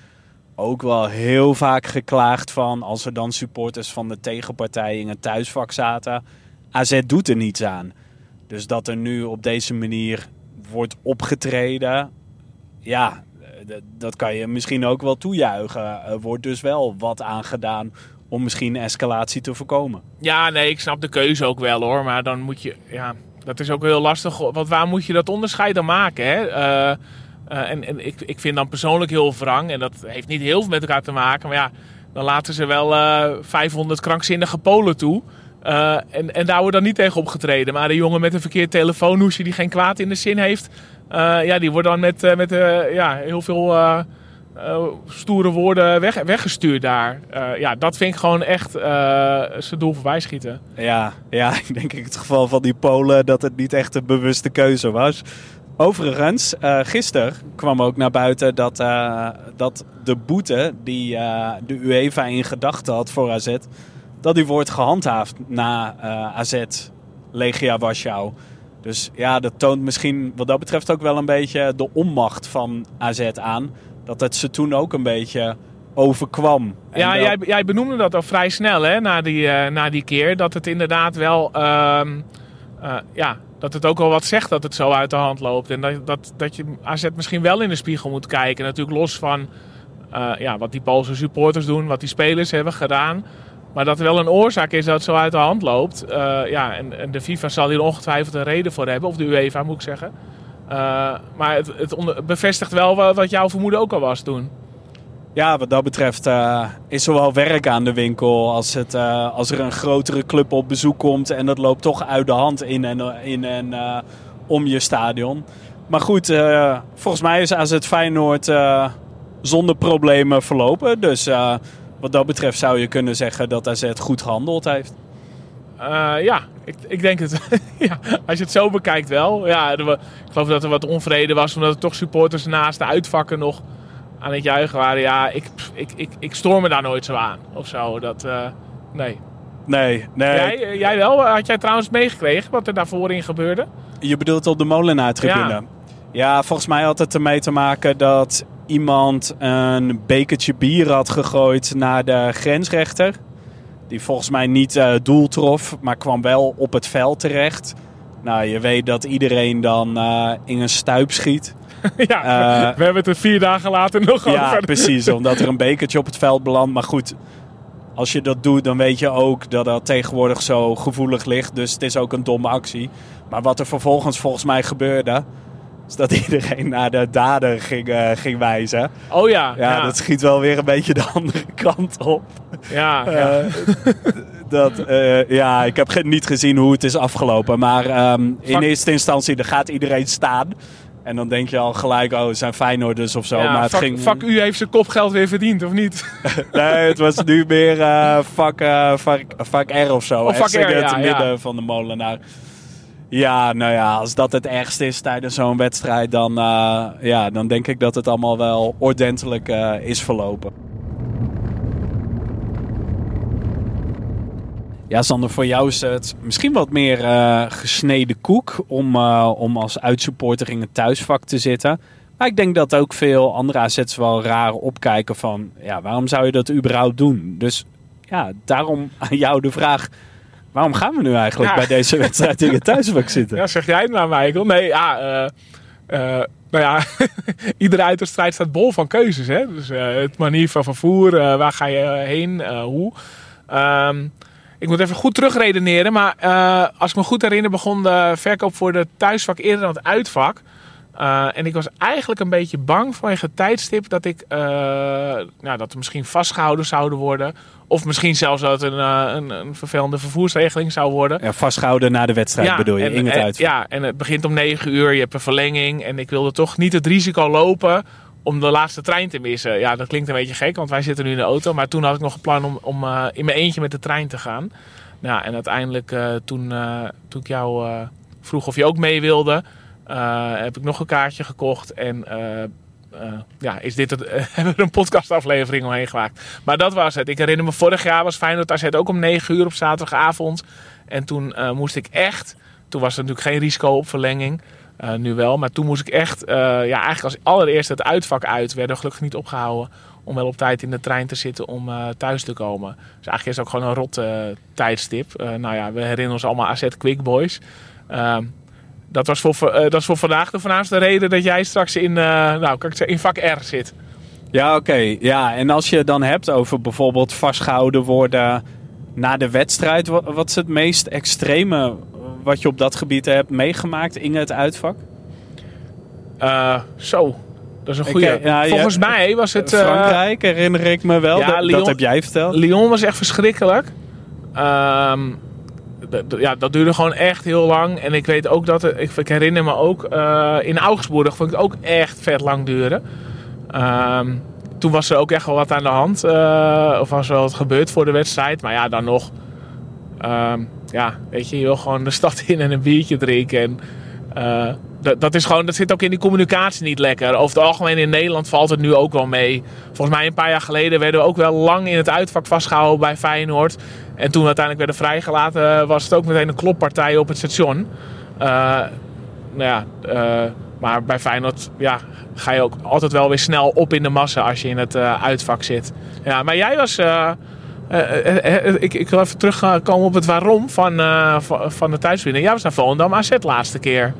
ook wel heel vaak geklaagd van als er dan supporters van de tegenpartij in het thuisvak zaten. AZ doet er niets aan. Dus dat er nu op deze manier wordt opgetreden, ja, dat kan je misschien ook wel toejuichen. Er wordt dus wel wat aangedaan om misschien escalatie te voorkomen. Ja, nee, ik snap de keuze ook wel hoor. Maar dan moet je, ja, dat is ook heel lastig. Want waar moet je dat onderscheid dan maken? Hè? Uh, uh, en ik, ik vind dan persoonlijk heel wrang, en dat heeft niet heel veel met elkaar te maken, maar ja, dan laten ze wel uh, eh, 500 krankzinnige Polen toe. Uh, en, en daar wordt dan niet tegen opgetreden. Maar de jongen met een verkeerd telefoonhoesje die geen kwaad in de zin heeft, ja, die wordt dan met, met ja, heel veel stoere woorden weg, weggestuurd daar. ja, dat vind ik gewoon echt zijn doel voorbij schieten. Ja, ja, ik denk in het geval van die Polen dat het niet echt een bewuste keuze was. Overigens, uh, gisteren kwam ook naar buiten dat, dat de boete die de UEFA in gedachten had voor AZ, dat die wordt gehandhaafd na AZ Legia Warschau. Dus ja, dat toont misschien wat dat betreft ook wel een beetje de onmacht van AZ aan. Dat het ze toen ook een beetje overkwam. ja, dat... jij, jij benoemde dat al vrij snel hè, na, die, na die keer. Dat het inderdaad wel... Ehm, ja, dat het ook wel wat zegt dat het zo uit de hand loopt. En dat, dat, dat je AZ misschien wel in de spiegel moet kijken. Natuurlijk los van uh, ja, wat die Poolse supporters doen, wat die spelers hebben gedaan. Maar dat er wel een oorzaak is dat zo uit de hand loopt. Uh, ja, en, de FIFA zal hier ongetwijfeld een reden voor hebben. Of de UEFA moet ik zeggen. Uh, maar het, het bevestigt wel wat jouw vermoeden ook al was toen. Ja, wat dat betreft uh, is er wel werk aan de winkel als, het, als er een grotere club op bezoek komt en dat loopt toch uit de hand in en, in en om je stadion. Maar goed, volgens mij is AZ Feyenoord zonder problemen verlopen. Dus wat dat betreft zou je kunnen zeggen dat AZ goed gehandeld heeft. ja, ik, ik, denk het. ja, als je het zo bekijkt wel. Ja, er, ik geloof dat er wat onvrede was omdat er toch supporters naast de uitvakken nog aan het juichen waren. Ja, ik, ik, ik, ik stoor me daar nooit zo aan of zo. Dat, uh, nee. Nee, nee. Jij, eh, jij wel? Had jij trouwens meegekregen wat er daarvoor in gebeurde? Je bedoelt op de molenaar-tribune? Ja. ja, volgens mij had het ermee te maken dat iemand een bekertje bier had gegooid naar de grensrechter. Die volgens mij niet uh, doel trof, maar kwam wel op het veld terecht. Nou, je weet dat iedereen dan uh, in een stuip schiet. ja, uh, we hebben het er vier dagen later nog ja, over. Ja, precies. Omdat er een bekertje op het veld belandt. Maar goed, als je dat doet, dan weet je ook dat dat tegenwoordig zo gevoelig ligt. Dus het is ook een domme actie. Maar wat er vervolgens volgens mij gebeurde, is dat iedereen naar de dader ging, eh, ging wijzen. Oh ja, Ja, ja, dat schiet wel weer een beetje de andere kant op. ja, ja. Eh, dat, eh, ja, ik heb niet gezien hoe het is afgelopen. Maar ehm, in eerste instantie, dan gaat iedereen staan. En dan denk je al gelijk, oh, het zijn Feyenoorders of zo. Ja, maar het fuck, ging... fuck u heeft zijn kopgeld weer verdiend, of niet? Nee, het was nu meer eh fuck, fuck, fuck R of zo. Oh, fuck R, het ja, midden ja. van de molenaar. Ja, nou ja, als dat het ergste is tijdens zo'n wedstrijd, dan, eh, ja, dan denk ik dat het allemaal wel ordentelijk eh, is verlopen. Ja, Sander, voor jou is het misschien wat meer eh, gesneden koek om, om als uitsupporter in het thuisvak te zitten. Maar ik denk dat ook veel andere AZ's wel raar opkijken van, ja, waarom zou je dat überhaupt doen? Dus ja, daarom aan jou de vraag, waarom gaan we nu eigenlijk Ja. bij deze wedstrijd in het thuisvak zitten? Ja, zeg jij het maar, Michael. Nee, ja, eh, eh, nou ja, iedere uitwedstrijd staat bol van keuzes. Hè? Dus eh, het manier van vervoer, waar ga je heen, hoe. Ehm, ik moet even goed terugredeneren, maar als ik me goed herinner begon de verkoop voor de thuisvak eerder dan het uitvak. En ik was eigenlijk een beetje bang vanwege het tijdstip dat ik eh, nou, dat we misschien vastgehouden zouden worden. Of misschien zelfs dat het een, eh, een, een vervelende vervoersregeling zou worden. Ja, vastgehouden na de wedstrijd bedoel je, en, in het en- uitvak. Ja, en het begint om 9 uur, je hebt een verlenging. En ik wilde toch niet het risico lopen om de laatste trein te missen. Ja, dat klinkt een beetje gek, want wij zitten nu in de auto. Maar toen had ik nog een plan om, om eh, in mijn eentje met de trein te gaan. Nou, en uiteindelijk eh, toen, eh, toen ik jou eh, vroeg of je ook mee wilde... eh, heb ik nog een kaartje gekocht en... eh, ja, is dit het, hebben we een podcastaflevering omheen gemaakt. Maar dat was het. Ik herinner me vorig jaar was Feyenoord AZ ook om 9 uur op zaterdagavond. En toen eh, moest ik echt... Toen was er natuurlijk geen risico op verlenging. Eh, nu wel. Maar toen moest ik echt... ja, eigenlijk als allereerste het uitvak uit. Werden we gelukkig niet opgehouden. Om wel op tijd in de trein te zitten om thuis te komen. Dus eigenlijk is het ook gewoon een rot tijdstip. Nou ja, we herinneren ons allemaal AZ Quick Boys. Dat, was voor, eh, dat is voor vandaag de voornaamste reden dat jij straks in, eh, nou, kan ik zeggen, in vak R zit. Ja, oké. Ja, en als je het dan hebt over bijvoorbeeld vastgehouden worden na de wedstrijd. wa- Wat is het meest extreme wat je op dat gebied hebt meegemaakt in het uitvak? Eh, zo, dat is een goede. ja, Volgens mij was het... Frankrijk herinner ik me wel. ja, dat, Lyon- dat heb jij verteld. Lyon was echt verschrikkelijk. Ehm, ja, dat duurde gewoon echt heel lang. En ik weet ook dat... ik, ik herinner me ook... eh, in Augsburg vond ik het ook echt vet lang duren. Ehm, toen was er ook echt wel wat aan de hand. eh, of was er wel wat gebeurd voor de wedstrijd. Maar ja, dan nog... ehm, ja, weet je, je wil gewoon de stad in en een biertje drinken. En, eh, dat, dat, is gewoon, dat zit ook in die communicatie niet lekker. Over het algemeen in Nederland valt het nu ook wel mee. Volgens mij een paar jaar geleden werden we ook wel lang in het uitvak vastgehouden bij Feyenoord. En toen we uiteindelijk werden vrijgelaten was het ook meteen een kloppartij op het station. Eh, nou ja, eh, maar bij Feyenoord ja, ga je ook altijd wel weer snel op in de massa als je in het eh, uitvak zit. Ja, maar jij was... eh, eh, eh, eh, ik, ik wil even terugkomen op het waarom van, eh, van, van de thuiswinning. Jij was naar Volendam AZ laatste keer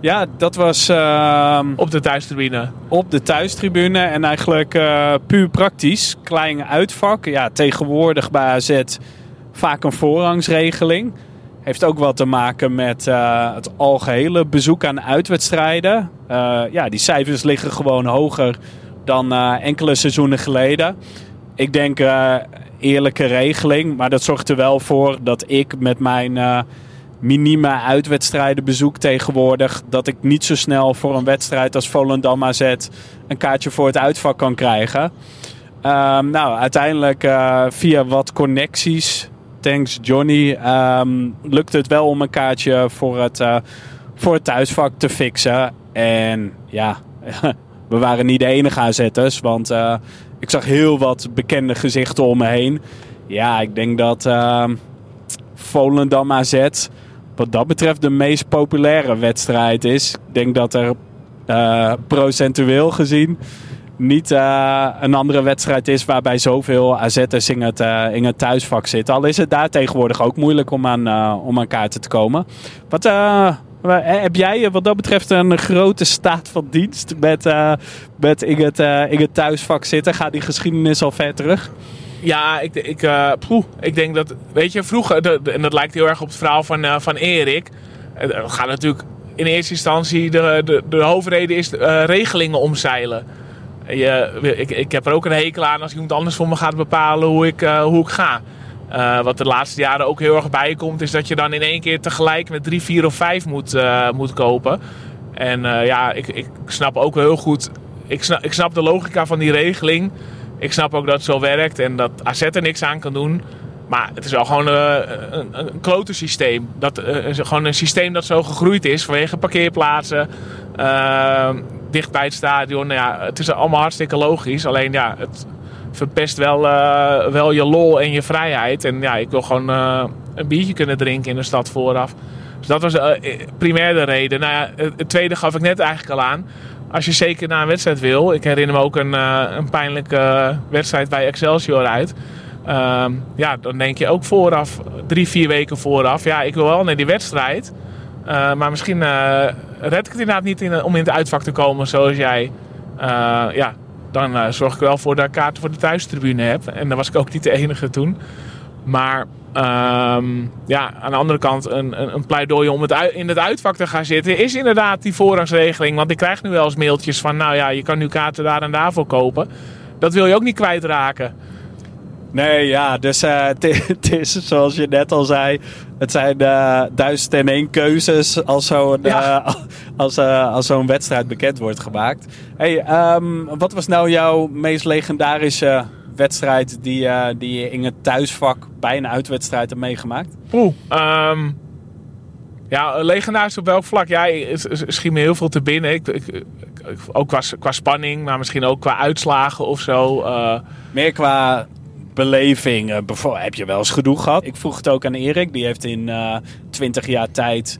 Ja, dat was ehm, op de thuistribune. op de thuistribune. En eigenlijk eh, puur praktisch. Klein uitvak. Ja, tegenwoordig bij AZ vaak een voorrangsregeling. Heeft ook wat te maken met eh, het algehele bezoek aan uitwedstrijden. Eh, ja, die cijfers liggen gewoon hoger dan enkele seizoenen geleden. Ik denk eerlijke regeling, maar dat zorgt er wel voor dat ik met mijn minima uitwedstrijden bezoek tegenwoordig, dat ik niet zo snel voor een wedstrijd als Volendam AZ een kaartje voor het uitvak kan krijgen. Ehm, nou, uiteindelijk eh, via wat connecties, thanks Johnny, ehm, lukt het wel om een kaartje voor het, eh, voor het thuisvak te fixen. En ja, we waren niet de enige AZ'ers, want eh, ik zag heel wat bekende gezichten om me heen. Ja, ik denk dat ehm, Volendam AZ wat dat betreft de meest populaire wedstrijd is. Ik denk dat er eh, procentueel gezien niet eh, een andere wedstrijd is waarbij zoveel AZ'ers in het, eh, in het thuisvak zitten. Al is het daar tegenwoordig ook moeilijk om aan, om aan kaarten te komen. Wat, wa- heb jij wat dat betreft een grote staat van dienst met, met in, het, in het thuisvak zitten? Gaat die geschiedenis al ver terug? Ja, ik, ik, eh, poeh, ik denk dat, weet je, vroeger, en dat lijkt heel erg op het verhaal van, eh, van Erik. Het gaat natuurlijk in eerste instantie, de, de, de hoofdreden is eh, regelingen omzeilen. Je, ik, ik heb er ook een hekel aan als iemand anders voor me gaat bepalen hoe ik, eh, hoe ik ga. Eh, wat de laatste jaren ook heel erg bijkomt, is dat je dan in één keer tegelijk met drie, vier of vijf moet, eh, moet kopen. En eh, ja, ik, ik snap ook heel goed. Ik snap, ik snap de logica van die regeling. Ik snap ook dat het zo werkt en dat AZ er niks aan kan doen. Maar het is wel gewoon eh, een, een, klote systeem. Dat, eh, gewoon een systeem dat zo gegroeid is vanwege parkeerplaatsen. bij het stadion. Nou ja, het is allemaal hartstikke logisch. Alleen ja, het verpest wel, eh, wel je lol en je vrijheid. En ja, ik wil gewoon een biertje kunnen drinken in de stad vooraf. Dus dat was primair de reden. Nou ja, het tweede gaf ik net eigenlijk al aan. Als je zeker naar een wedstrijd wil. Ik herinner me ook een, eh, een pijnlijke eh, wedstrijd bij Excelsior uit. Ehm, ja, dan denk je ook vooraf, drie, vier weken vooraf. Ja, ik wil wel naar die wedstrijd. Eh, maar misschien red ik het inderdaad niet in, om in het uitvak te komen zoals jij. Ja, dan zorg ik wel voor dat ik kaarten voor de thuistribune heb. En dan was ik ook niet de enige toen. Maar ehm, ja, aan de andere kant, een, een, een pleidooi om het in het uitvak te gaan zitten, is inderdaad die voorrangsregeling. Want ik krijg nu wel eens mailtjes van, nou ja, je kan nu kaarten daar en daarvoor kopen. Dat wil je ook niet kwijtraken. Nee, ja, dus eh, het is zoals je net al zei. Het zijn eh, duizend en één keuzes als zo'n Ja. eh, als, als zo'n wedstrijd bekend wordt gemaakt. Hey, ehm, wat was nou jouw meest legendarische wedstrijd die, eh, die je in het thuisvak bij een uitwedstrijd hebt meegemaakt? Poeh. ehm, ja, legendarisch op welk vlak? Ja, schiet me heel veel te binnen. Ik, ik, ik- ook qua, qua spanning, maar misschien ook qua uitslagen of zo. Eh, Meer qua beleving. eh, bijvoorbeeld, heb je wel eens gedoe gehad? Ik vroeg het ook aan Erik. Die heeft in eh 20 jaar tijd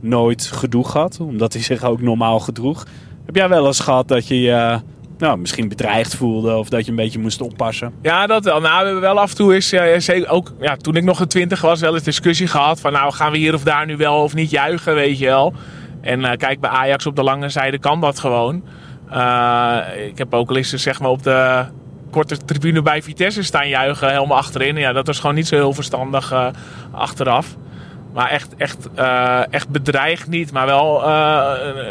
nooit gedoe gehad. Omdat hij zich ook normaal gedroeg. Heb jij wel eens gehad dat je je nou, misschien bedreigd voelde? Of dat je een beetje moest oppassen? Ja, dat wel. Nou, we hebben wel af en toe zeker ook ja, toen ik nog een twintig was, wel eens discussie gehad van nou gaan we hier of daar nu wel of niet juichen, weet je wel. En eh, kijk, bij Ajax op de lange zijde kan dat gewoon. Eh, ik heb ook al eens zeg maar op de korte tribune bij Vitesse staan juichen, helemaal achterin. Ja, dat was gewoon niet zo heel verstandig eh, achteraf. Maar echt, echt, eh, echt bedreigd niet. Maar wel eh,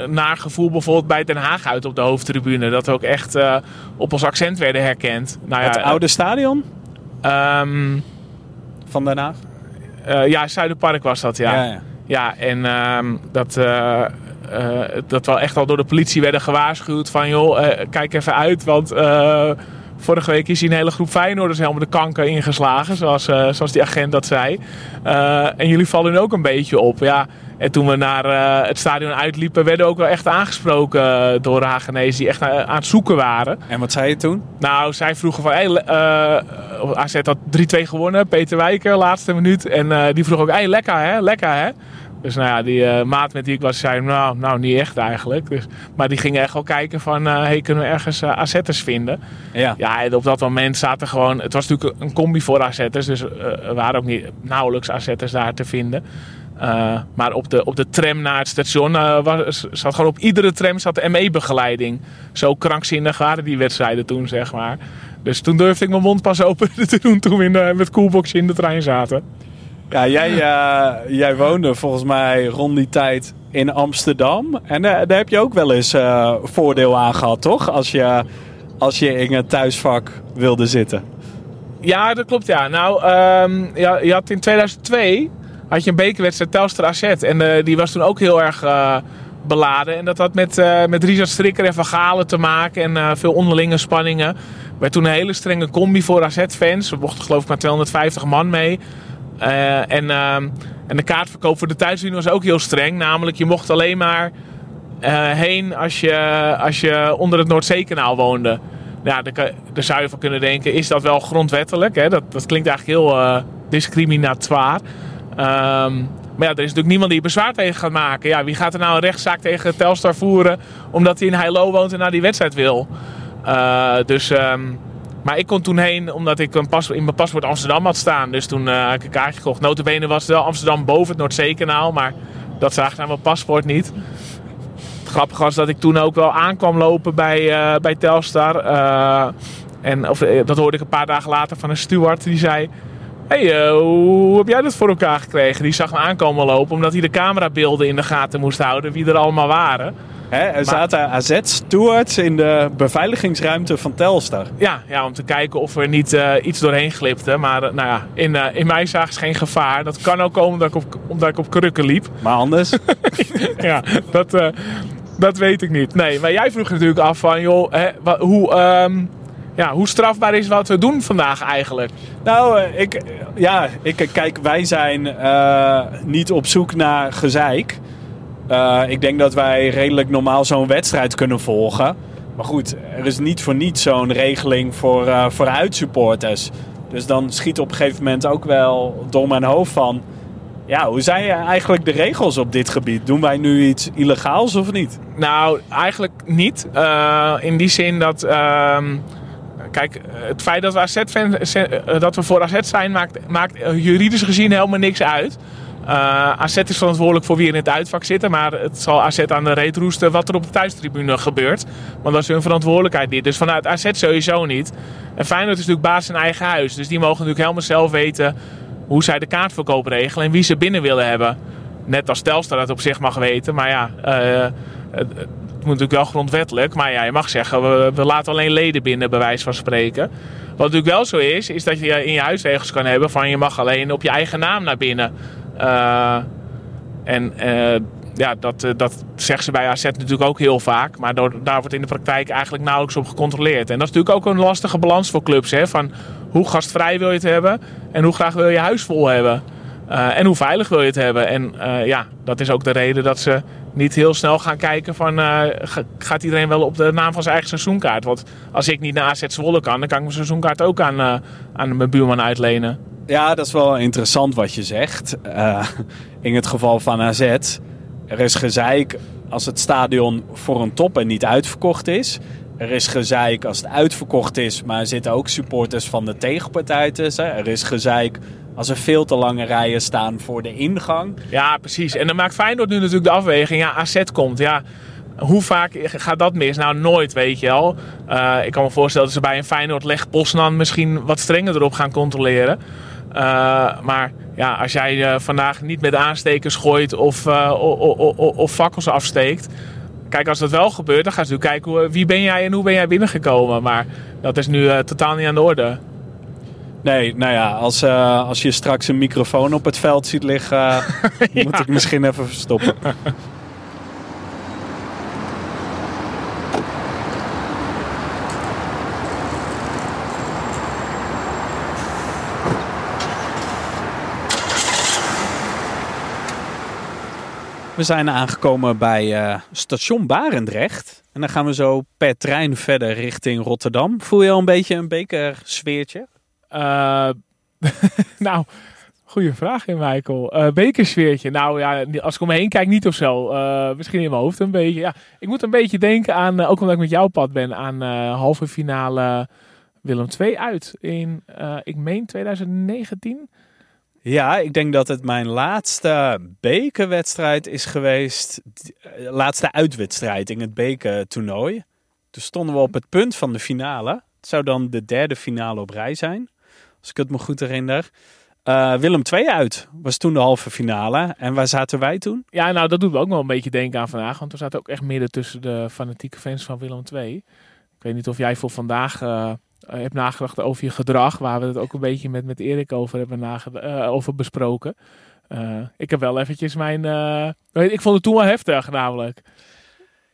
naar gevoel bijvoorbeeld bij Den Haag uit op de hoofdtribune. Dat we ook echt eh, op ons accent werden herkend. Nou ja, het oude stadion ehm, van Den Haag? ja, Zuiderpark was dat, ja. ja. Ja, ja. en ehm, dat, dat we echt al door de politie werden gewaarschuwd van... joh, kijk even uit, want vorige week is hier een hele groep Feyenoorders helemaal de kanker ingeslagen. Zoals, eh, zoals die agent dat zei. Eh, en jullie vallen nu ook een beetje op, ja. En toen we naar eh, het stadion uitliepen, werden we ook wel echt aangesproken door de Hagenezen die echt eh, aan het zoeken waren. En wat zei je toen? Nou, zij vroegen van, hey, AZ had 3-2 gewonnen, Peter Wijker, laatste minuut. En die vroeg ook, hey, lekker hè, lekker hè. Dus nou ja, die eh, maat met die ik was, zei, nou, nou niet echt eigenlijk. Dus, maar die gingen echt wel kijken van, eh, hey, kunnen we ergens AZ'ers vinden? Ja. Ja, en op dat moment zaten gewoon, het was natuurlijk een combi voor AZ'ers. Dus er waren ook niet nauwelijks AZ'ers daar te vinden. Maar op de, op de tram naar het station was, zat gewoon op iedere tram zat de ME-begeleiding. Zo krankzinnig waren die wedstrijden toen, zeg maar. Dus toen durfde ik mijn mond pas open te doen toen we in de, met coolbox in de trein zaten. Ja, jij, eh, jij woonde volgens mij rond die tijd in Amsterdam. En eh, daar heb je ook wel eens eh, voordeel aan gehad, toch? Als je, als je in het thuisvak wilde zitten. Ja, dat klopt ja. Nou, ehm, ja, je had in 2002 had je een bekerwedstrijd Telstar AZ. En die was toen ook heel erg beladen. En dat had met, eh met Richard Strikker en Van Galen te maken. En veel onderlinge spanningen. Werd toen een hele strenge combi voor AZ-fans. Er mochten geloof ik maar 250 man mee. Eh, en, ehm, en de kaartverkoop voor de thuiswien was ook heel streng. Namelijk, je mocht alleen maar eh, heen als je, als je onder het Noordzeekanaal woonde. Ja, daar, zou je van kunnen denken, is dat wel grondwettelijk? Hè? Dat, dat klinkt eigenlijk heel eh, discriminatoire. Ehm, maar ja, er is natuurlijk niemand die bezwaar tegen gaat maken. Ja, wie gaat er nou een rechtszaak tegen Telstar voeren omdat hij in Heilo woont en naar die wedstrijd wil? Dus, ehm, maar ik kon toen heen omdat ik een in mijn paspoort Amsterdam had staan. Dus toen heb ik een kaartje gekocht. Notabene was het wel Amsterdam boven het Noordzeekanaal, maar dat zag naar mijn paspoort niet. grappig was dat ik toen ook wel aankwam lopen bij, eh, bij Telstar. Eh, en of, dat hoorde ik een paar dagen later van een steward die zei... hey, hoe heb jij dat voor elkaar gekregen? Die zag me aankomen lopen omdat hij de camerabeelden in de gaten moest houden. Wie er allemaal waren. Hè, er zaten AZ-stewards in de beveiligingsruimte van Telstar. Ja, ja om te kijken of er niet eh, iets doorheen glipte. Maar eh, nou ja, in, eh, in mijn zaag is geen gevaar. Dat kan ook komen omdat ik op, omdat ik op krukken liep. Maar anders... ja, dat, dat weet ik niet. Nee, maar jij vroeg natuurlijk af van, joh, hè, wa- hoe, ehm, ja, hoe strafbaar is wat we doen vandaag eigenlijk? Nou, ik, ja, ik, kijk, wij zijn niet op zoek naar gezeik. Eh, ik denk dat wij redelijk normaal zo'n wedstrijd kunnen volgen. Maar goed, er is niet voor niets zo'n regeling voor, eh voor uitsupporters. Dus dan schiet op een gegeven moment ook wel door mijn hoofd van... Ja, hoe zijn eigenlijk de regels op dit gebied? Doen wij nu iets illegaals of niet? Nou, eigenlijk niet. Eh, in die zin dat. ehm, kijk, het feit dat we, AZ-fan, eh, dat we voor AZ zijn, maakt, maakt juridisch gezien helemaal niks uit. Eh, AZ is verantwoordelijk voor wie in het uitvak zitten. Maar het zal AZ aan de reet roesten wat er op de thuistribune gebeurt. Want dat is hun verantwoordelijkheid niet. Dus vanuit AZ sowieso niet. En Feyenoord is natuurlijk baas in eigen huis. Dus die mogen natuurlijk helemaal zelf weten hoe zij de kaartverkoop regelen en wie ze binnen willen hebben. Net als Telstar dat op zich mag weten. Maar ja, het, het moet natuurlijk wel grondwettelijk. Maar ja, je mag zeggen, we, we laten alleen leden binnen, bij wijze van spreken. Wat natuurlijk wel zo is, is dat je in je huisregels kan hebben van je mag alleen op je eigen naam naar binnen. Eh, en eh, ja, dat, eh, dat zeggen ze bij AZ natuurlijk ook heel vaak. Maar daar wordt in de praktijk eigenlijk nauwelijks op gecontroleerd. En dat is natuurlijk ook een lastige balans voor clubs. Hè? Van hoe gastvrij wil je het hebben en hoe graag wil je huis vol hebben. En hoe veilig wil je het hebben. En eh, ja, dat is ook de reden dat ze niet heel snel gaan kijken van... ga- gaat iedereen wel op de naam van zijn eigen seizoenkaart? Want als ik niet naar AZ Zwolle kan, dan kan ik mijn seizoenkaart ook aan, aan mijn buurman uitlenen. Ja, dat is wel interessant wat je zegt. Eh, in het geval van AZ, er is gezeik als het stadion voor een top en niet uitverkocht is. Er is gezeik als het uitverkocht is, maar er zitten ook supporters van de tegenpartij tussen. Er is gezeik als er veel te lange rijen staan voor de ingang. Ja, precies. En dan maakt Feyenoord nu natuurlijk de afweging. Ja, AZ komt. Ja, hoe vaak gaat dat mis? Nou, nooit, weet je wel. Eh, ik kan me voorstellen dat ze bij een Feyenoord leg Poznan misschien wat strenger erop gaan controleren. Eh, maar ja, als jij eh, vandaag niet met aanstekers gooit of, eh, of fakkels afsteekt. Kijk, als dat wel gebeurt, dan gaan ze natuurlijk kijken wie ben jij en hoe ben jij binnengekomen. Maar dat is nu totaal niet aan de orde. Nee, nou ja, als, als je straks een microfoon op het veld ziet liggen, moet ik misschien even verstoppen. We zijn aangekomen bij eh, station Barendrecht. En dan gaan we zo per trein verder richting Rotterdam. Voel je al een beetje een bekersfeertje? Eh, nou, goede vraag, hè, Michael. Eh bekersfeertje. Nou ja, als ik om me heen kijk, niet of zo. Misschien in mijn hoofd een beetje. Ja, ik moet een beetje denken aan, ook omdat ik met jouw pad ben, aan halve finale Willem II uit in, ik meen 2019. Ja, ik denk dat het mijn laatste bekerwedstrijd is geweest. eh, Laatste uitwedstrijd in het bekertoernooi. Toen stonden we op het punt van de finale. Het zou dan de derde finale op rij zijn. Als ik het me goed herinner. Eh, Willem II uit was toen de halve finale. En waar zaten wij toen? Ja, nou, dat doet me ook wel een beetje denken aan vandaag. Want we zaten ook echt midden tussen de fanatieke fans van Willem II. Ik weet niet of jij voor vandaag eh, hebt nagedacht over je gedrag. Waar we het ook een beetje met, met Erik over hebben nageda- eh, over besproken. Eh, ik heb wel eventjes mijn... eh, ik vond het toen wel heftig namelijk.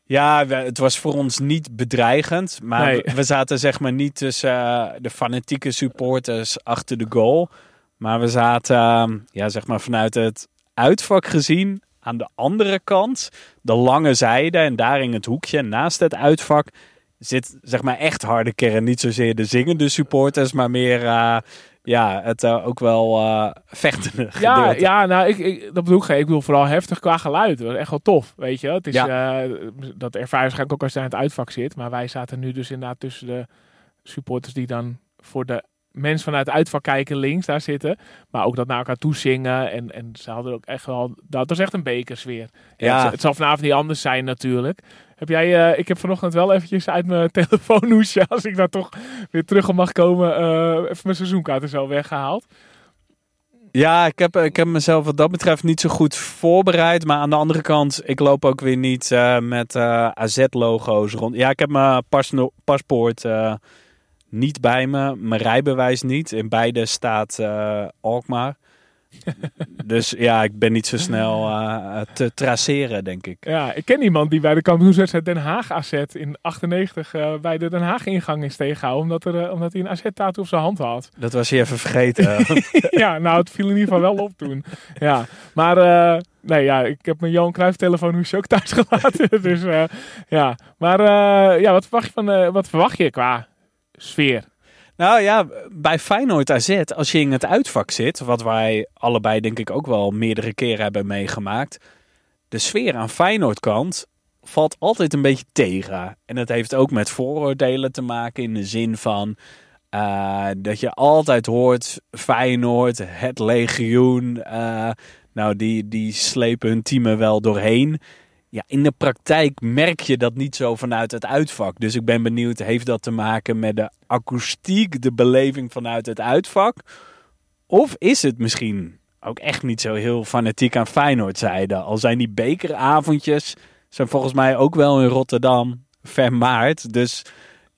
Ja, het was voor ons niet bedreigend. Maar Nee. we, zaten zeg maar niet tussen eh, de fanatieke supporters achter de goal. Maar we zaten, eh, ja, zeg maar vanuit het uitvak gezien, aan de andere kant, de lange zijde. En daar in het hoekje naast het uitvak zit zeg maar echt harde kern. Niet zozeer de zingende supporters, maar meer eh, ja, het eh, ook wel eh vechtende Ja, gedeelte. ja nou, ik, ik, dat bedoel ik. geen- Ik bedoel vooral heftig qua geluid. Dat was echt wel tof, weet je. Het is, dat ervaar je waarschijnlijk ook als je aan het uitvak zit. Maar wij zaten nu dus inderdaad tussen de supporters die dan voor de mensen vanuit het uitvak kijken links daar zitten. Maar ook dat naar elkaar toe zingen. En, en ze hadden ook echt wel... Dat was echt een bekersfeer. Ja. Ja. Het, het zal vanavond niet anders zijn natuurlijk. Heb jij... eh, ik heb vanochtend wel eventjes uit mijn telefoonhoesje... als ik daar toch weer terug op mag komen... eh, even mijn seizoenkaart er zo weggehaald. Ja, ik heb, ik heb mezelf wat dat betreft niet zo goed voorbereid. Maar aan de andere kant, ik loop ook weer niet eh, met AZ-logo's rond. Ja, ik heb mijn pasno- paspoort niet bij me. Mijn rijbewijs niet. In beide staat Alkmaar. Dus ja, ik ben niet zo snel eh, te traceren, denk ik. Ja, ik ken iemand die bij de kampioenswedstrijd Den Haag AZ in 98 eh, bij de Den Haag ingang is tegengehouden. Omdat, er, eh, omdat hij een AZ-tattoo op zijn hand had. Dat was je even vergeten. ja, nou, het viel in ieder geval wel op toen. Ja, maar eh, nee, ja, ik heb mijn Johan Cruijff telefoonhoesje ook thuis gelaten. dus eh, ja, maar eh, ja, wat verwacht je van, eh, wat verwacht je qua sfeer? Nou ja, bij Feyenoord AZ, als je in het uitvak zit, wat wij allebei denk ik ook wel meerdere keren hebben meegemaakt, de sfeer aan Feyenoord kant valt altijd een beetje tegen. En dat heeft ook met vooroordelen te maken in de zin van eh, dat je altijd hoort Feyenoord, het legioen, eh, nou die, die slepen hun team er wel doorheen. Ja, in de praktijk merk je dat niet zo vanuit het uitvak. Dus ik ben benieuwd, heeft dat te maken met de akoestiek, de beleving vanuit het uitvak? Of is het misschien ook echt niet zo heel fanatiek aan Feyenoord zijde? Al zijn die bekeravondjes, zijn volgens mij ook wel in Rotterdam vermaard. Dus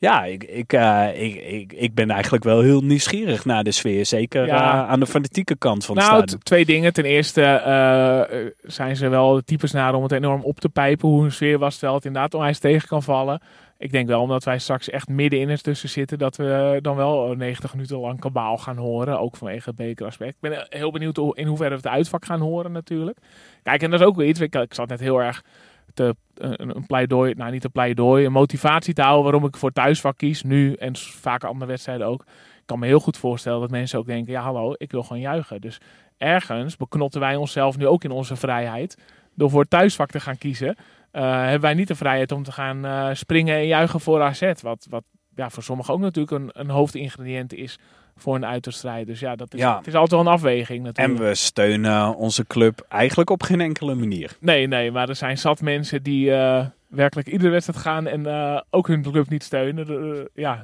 ja, ik, ik, eh, ik, ik, ik ben eigenlijk wel heel nieuwsgierig naar de sfeer. Zeker Ja. eh, aan de fanatieke kant van het Nou, stadion. twee dingen. Ten eerste eh, zijn ze wel de types naar om het enorm op te pijpen. Hoe een sfeer was, terwijl het inderdaad onwijs tegen kan vallen. Ik denk wel, omdat wij straks echt midden in het tussen zitten, dat we dan wel 90 minuten lang kabaal gaan horen. Ook vanwege het bekeraspect. Ik ben heel benieuwd in hoeverre we het uitvak gaan horen natuurlijk. Kijk, en dat is ook weer iets. Ik, ik zat net heel erg een, pleidooi, nou niet een pleidooi, een motivatie te houden waarom ik voor thuisvak kies. Nu en vaker andere wedstrijden ook. Ik kan me heel goed voorstellen dat mensen ook denken, ja hallo, ik wil gewoon juichen. Dus ergens beknotten wij onszelf nu ook in onze vrijheid. Door voor thuisvak te gaan kiezen, eh, hebben wij niet de vrijheid om te gaan eh, springen en juichen voor AZ. Wat, wat ja, voor sommigen ook natuurlijk een, een hoofdingrediënt is voor een uiterstrijd. Dus ja, dat is, Ja. het is altijd wel een afweging natuurlijk. En we steunen onze club eigenlijk op geen enkele manier. Nee, nee, maar er zijn zat mensen die eh, werkelijk iedere wedstrijd gaan en eh, ook hun club niet steunen. Eh, ja,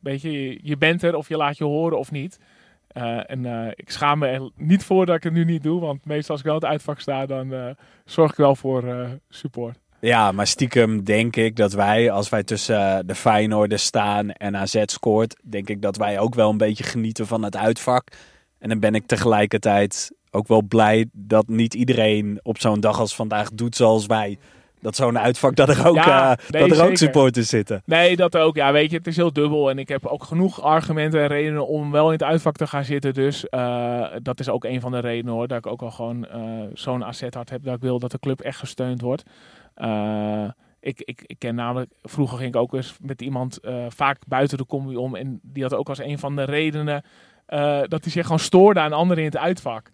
weet je, je, bent er of je laat je horen of niet. En ik schaam me er niet voor dat ik het nu niet doe, want meestal als ik wel het uitvak sta, dan zorg ik wel voor support. Ja, maar stiekem denk ik dat wij, als wij tussen eh, de Feyenoorders staan en AZ scoort, denk ik dat wij ook wel een beetje genieten van het uitvak. En dan ben ik tegelijkertijd ook wel blij dat niet iedereen op zo'n dag als vandaag doet zoals wij. Dat zo'n uitvak, dat er ook, Ja, eh, nee, dat er ook supporters zitten. Nee, dat ook. Ja, weet je, het is heel dubbel. En ik heb ook genoeg argumenten en redenen om wel in het uitvak te gaan zitten. Dus eh, dat is ook een van de redenen hoor. Dat ik ook al gewoon zo'n asset heb. Dat ik wil dat de club echt gesteund wordt. Eh, ik, ik, ik ken namelijk, vroeger ging ik ook eens met iemand eh, vaak buiten de combi om. En die had ook als een van de redenen eh, dat hij zich gewoon stoorde aan anderen in het uitvak.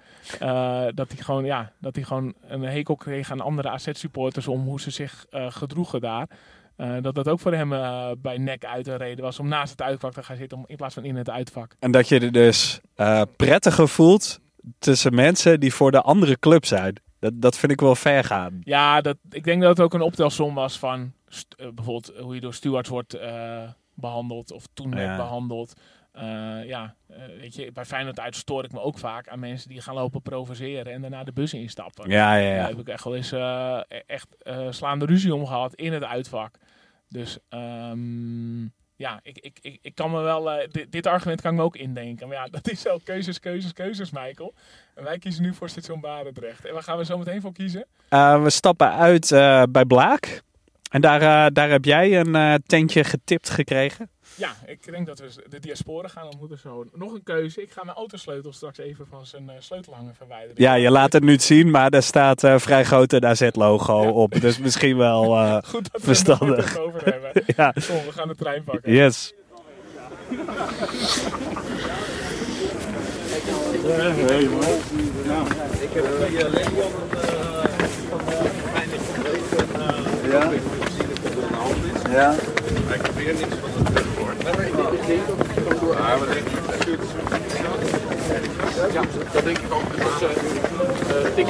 Dat hij gewoon, ja, dat hij gewoon een hekel kreeg aan andere AZ-supporters om hoe ze zich gedroegen daar. Dat dat ook voor hem bij nek uit een reden was om naast het uitvak te gaan zitten om, in plaats van in het uitvak. En dat je er dus prettiger voelt tussen mensen die voor de andere club zijn. Dat, dat vind ik wel ver gaan. Ja, dat, ik denk dat het ook een optelsom was van eh, bijvoorbeeld hoe je door stewards wordt eh, behandeld of toen werd Ja. behandeld. Eh, ja, weet je, bij Feyenoord uit stoor ik me ook vaak aan mensen die gaan lopen provoceren en daarna de bus instappen. Ja, ja, Daar ja. heb ik echt wel eens eh, echt slaande ruzie om gehad in het uitvak. Dus ehm, ja, ik, ik, ik, ik kan me wel. eh, dit, argument kan ik me ook indenken. Maar ja, dat is zo keuzes, keuzes, keuzes, Michael. En wij kiezen nu voor station Barendrecht. En waar gaan we zo meteen voor kiezen? Eh, we stappen uit eh, bij Blaak. En daar, eh, daar heb jij een eh, tentje getipt gekregen. Ja, ik denk dat we de diasporen gaan ontmoeten zo. Nog een keuze. Ik ga mijn autosleutel straks even van zijn eh, sleutelhanger verwijderen. Ja, je laat het nu zien, maar daar staat eh, vrij groot een AZ-logo op. Dus misschien wel... eh, Goed dat we Verstandig. het er nog over hebben. ja, Kom, we gaan de trein pakken. yes. Ja. Ik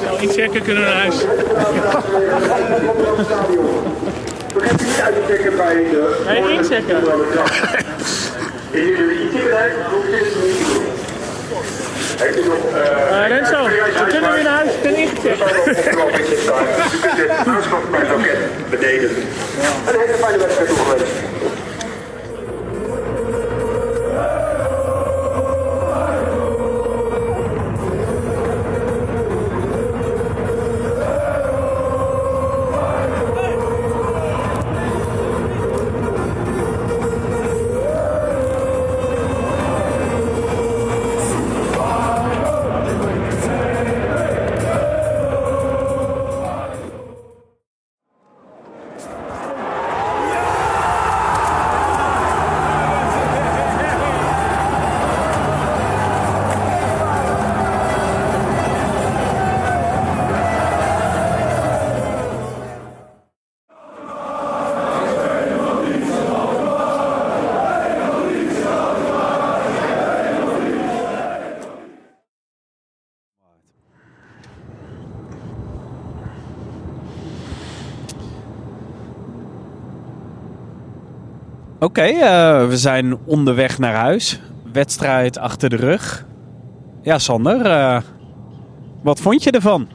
wil inchecken, kunnen we naar huis. Vergeet niet uit te checken bij de... Nee, inchecken. Dit een IT-bedrijf? Hoe zit het niet? Heeft u nog... eh, Uh, Renzo, we kunnen weer naar huis. Ik ben ingecheckt. U kunt aanschaffen bij het loket beneden. En een hele fijne wedstrijd toegewenst. Oké, eh, we zijn onderweg naar huis. Wedstrijd achter de rug. Ja, Sander, eh, wat vond je ervan?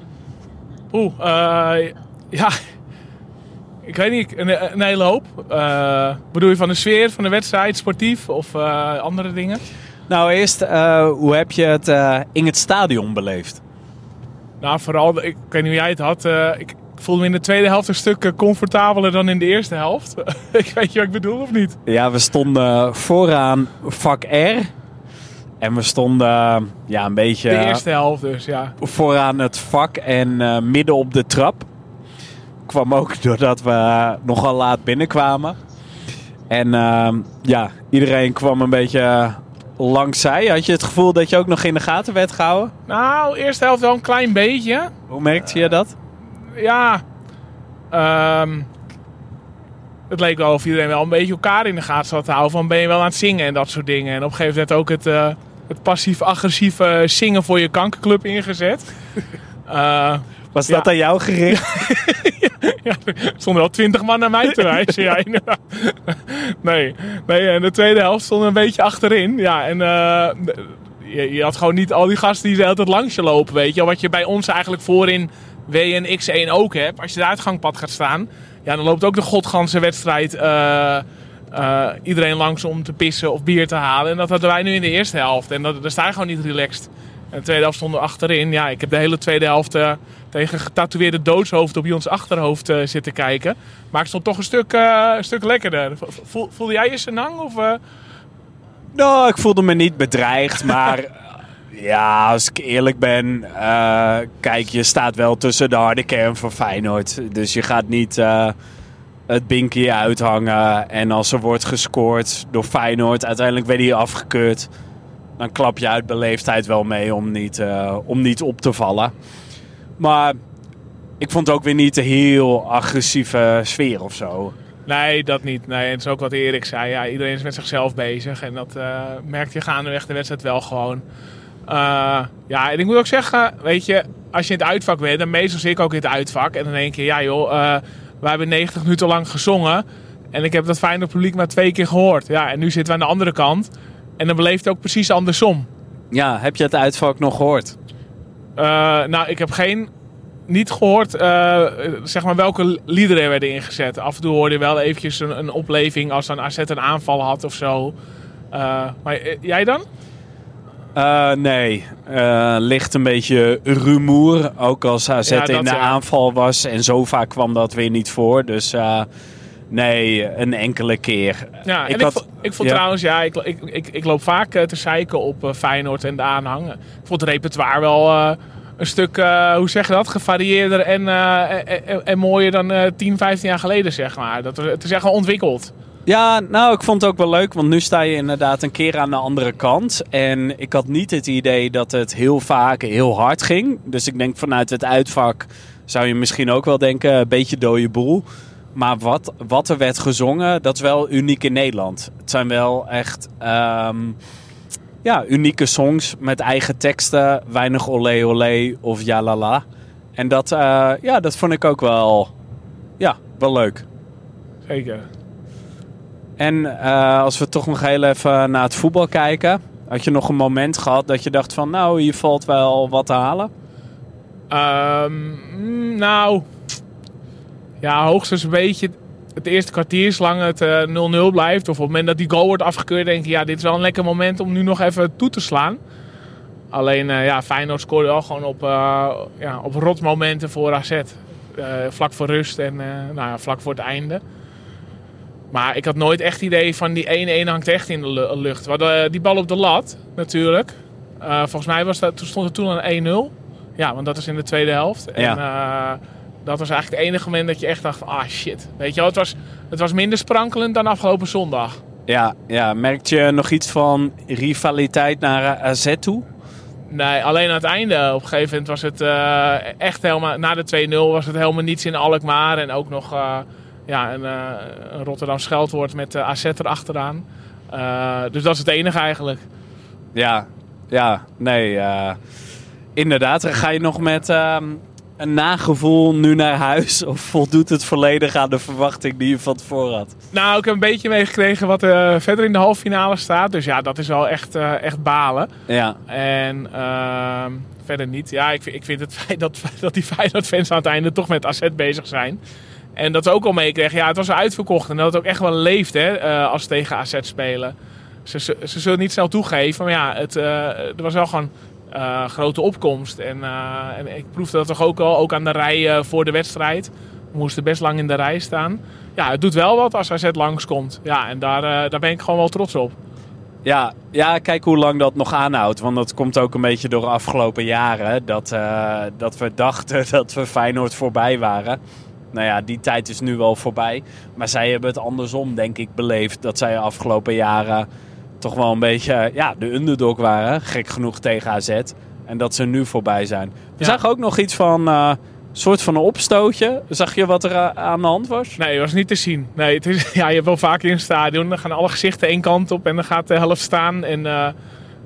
Oeh, eh, ja. Ik weet niet, een, een hele hoop. Bedoel je van de sfeer van de wedstrijd, sportief of andere dingen? Nou, eerst, hoe heb je het in het stadion beleefd? Nou, vooral, ik, ik weet niet hoe jij het had. ik, ik voelde me in de tweede helft een stuk eh, comfortabeler dan in de eerste helft. ik weet je wat ik bedoel of niet? Ja, we stonden vooraan vak R. En we stonden eh, ja, een beetje De eerste helft dus, ja. vooraan het vak en eh, midden op de trap. Kwam ook doordat we nogal laat binnenkwamen. En eh, ja, iedereen kwam een beetje langs zij. Had je het gevoel dat je ook nog in de gaten werd gehouden? Nou, eerste helft wel een klein beetje. Hoe merkte je dat? Ja, ehm, het leek wel of iedereen wel een beetje elkaar in de gaten zat te houden. Van ben je wel aan het zingen en dat soort dingen. En op een gegeven moment ook het, eh, het passief-agressieve zingen voor je kankerclub ingezet. Eh, Was Ja. dat aan jou gericht? ja, er stonden wel twintig man naar mij te wijzen. ja, inderdaad. nee, nee, en de tweede helft stond een beetje achterin. Ja, en eh, je, je had gewoon niet al die gasten die de hele tijd langs je lopen, weet je. Wat je bij ons eigenlijk voorin W en X1 ook hebt. Als je de uitgangpad gaat staan, ja, dan loopt ook de godganse wedstrijd eh, eh, iedereen langs om te pissen of bier te halen. En dat hadden wij nu in de eerste helft. En dat, daar sta je gewoon niet relaxed. En de tweede helft stonden achterin. Ja, ik heb de hele tweede helft eh, tegen getatoeëerde doodshoofd op ons achterhoofd zitten kijken. Maar ik stond toch een stuk, een stuk lekkerder. Voel- voelde jij je senang? Of? Nou, ik voelde me niet bedreigd, maar ja, als ik eerlijk ben, eh, kijk, je staat wel tussen de harde kern van Feyenoord. Dus je gaat niet eh, het binkie uithangen en als er wordt gescoord door Feyenoord, uiteindelijk werd hij afgekeurd. Dan klap je uit beleefdheid wel mee om niet, eh, om niet op te vallen. Maar ik vond ook weer niet een heel agressieve sfeer of zo. Nee, dat niet. Nee, en het is ook wat Erik zei. Ja, iedereen is met zichzelf bezig. En dat merkt je gaandeweg de wedstrijd wel gewoon. Eh, ja, en ik moet ook zeggen, weet je, als je in het uitvak bent, dan meestal zit ik ook in het uitvak. En dan denk je, ja joh, eh we hebben 90 minuten lang gezongen. En ik heb dat fijne publiek maar twee keer gehoord. Ja, en nu zitten we aan de andere kant. En dan beleeft het ook precies andersom. Ja, heb je het uitvak nog gehoord? Eh, nou, ik heb geen, niet gehoord eh, zeg maar welke liederen er werden ingezet. Af en toe hoorde je wel eventjes een, een opleving als dan AZ een aanval had of zo. Maar jij dan? Eh, nee, Eh, ligt een beetje rumoer. Ook als AZ Ja, in de ja. aanval was. En zo vaak kwam dat weer niet voor. Dus eh, nee, een enkele keer. Ja, en Ik ik, vond, ik vond ja. trouwens, ja, ik, ik, ik, loop vaak te zeiken op Feyenoord en de aanhang. Ik vond het repertoire wel een stuk, hoe zeg je dat, gevarieerder en, en, mooier dan eh 10, 15 jaar geleden, zeg maar. Dat, het is echt wel ontwikkeld. Ja, nou, ik vond het ook wel leuk. Want nu sta je inderdaad een keer aan de andere kant. En ik had niet het idee dat het heel vaak heel hard ging. Dus ik denk vanuit het uitvak zou je misschien ook wel denken, een beetje dode boel. maar wat, wat er werd gezongen, dat is wel uniek in Nederland. Het zijn wel echt ehm, ja, unieke songs met eigen teksten. Weinig olé olé of ja la la. En dat, eh, ja, dat vond ik ook wel, ja, wel leuk. Zeker. En eh, als we toch nog heel even naar het voetbal kijken. Had je nog een moment gehad dat je dacht van... nou, hier valt wel wat te halen? Ehm, mm, nou, ja, hoogstens een beetje het eerste kwartier, zolang het eh, 0-0 blijft. Of op het moment dat die goal wordt afgekeurd, denk je, ja, dit is wel een lekker moment om nu nog even toe te slaan. Alleen, eh, ja, Feyenoord scoorde wel gewoon op, eh ja, op rotmomenten voor AZ. Eh, vlak voor rust en eh, nou ja, vlak voor het einde. Maar ik had nooit echt idee van die 1-1 hangt echt in de lu- lucht. We hadden eh, die bal op de lat, natuurlijk. Eh, volgens mij was dat, toen stond het toen aan 1-0. Ja, want dat is in de tweede helft. En eh, dat was eigenlijk het enige moment dat je echt dacht van, ah shit. Weet je wel, het was, het was minder sprankelend dan afgelopen zondag. Ja, ja, merkte je nog iets van rivaliteit naar AZ toe? Nee, alleen aan het einde. Op een gegeven moment was het echt helemaal... Na de 2-0 was het helemaal niets in Alkmaar. En ook nog ja, een, eh, een Rotterdam scheldwoord met uh, AZ erachteraan. Eh dus dat is het enige eigenlijk. Ja, ja, nee. eh, inderdaad, ga je nog met ehm, een nagevoel nu naar huis? Of voldoet het volledig aan de verwachting die je van tevoren had? Nou, ik heb een beetje meegekregen wat er verder in de halve finale staat. Dus ja, dat is wel echt, eh, echt balen. Ja, En ehm, verder niet. Ja, ik, vind- ik vind het feit dat, dat die Feyenoord-fans aan het einde toch met AZ bezig zijn. En dat ze ook al meekregen. Ja, het was uitverkocht. En dat het ook echt wel leeft hè, eh, als tegen AZ spelen. Ze, ze, zullen niet snel toegeven. Maar ja, het, eh, er was wel gewoon eh, grote opkomst. En, ik proefde dat toch ook al. Ook aan de rij voor de wedstrijd. We moesten best lang in de rij staan. Ja, het doet wel wat als AZ langskomt. Ja, en daar, daar ben ik gewoon wel trots op. ja, ja, kijk hoe lang dat nog aanhoudt. Want dat komt ook een beetje door de afgelopen jaren. Dat, dat we dachten dat we Feyenoord voorbij waren. Nou ja, die tijd is nu wel voorbij. Maar zij hebben het andersom, denk ik, beleefd. Dat zij de afgelopen jaren toch wel een beetje ja, de underdog waren. Gek genoeg tegen AZ. En dat ze nu voorbij zijn. We Ja. zagen ook nog iets van eh, soort van een opstootje. Zag je wat er eh, aan de hand was? Nee, het was niet te zien. Nee, het is, ja, je hebt wel vaker in het stadion. Dan gaan alle gezichten één kant op en dan gaat de helft staan. En eh,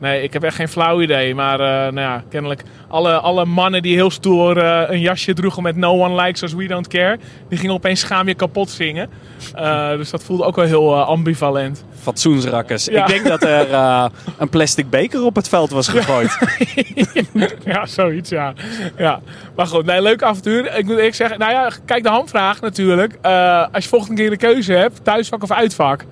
nee, ik heb echt geen flauw idee. Maar eh, nou ja, kennelijk alle, alle mannen die heel stoer eh, een jasje droegen met No One Likes Us We Don't Care. Die gingen opeens schaam je kapot zingen. Eh, dus dat voelde ook wel heel ambivalent. Fatsoensrakkers. Ja. Ik denk dat er een plastic beker op het veld was gegooid. ja, zoiets, ja. ja. Maar goed, nee, leuk avontuur. Ik moet eerlijk zeggen, nou ja, kijk de hamvraag natuurlijk. Als je volgende keer de keuze hebt, thuisvak of uitvak.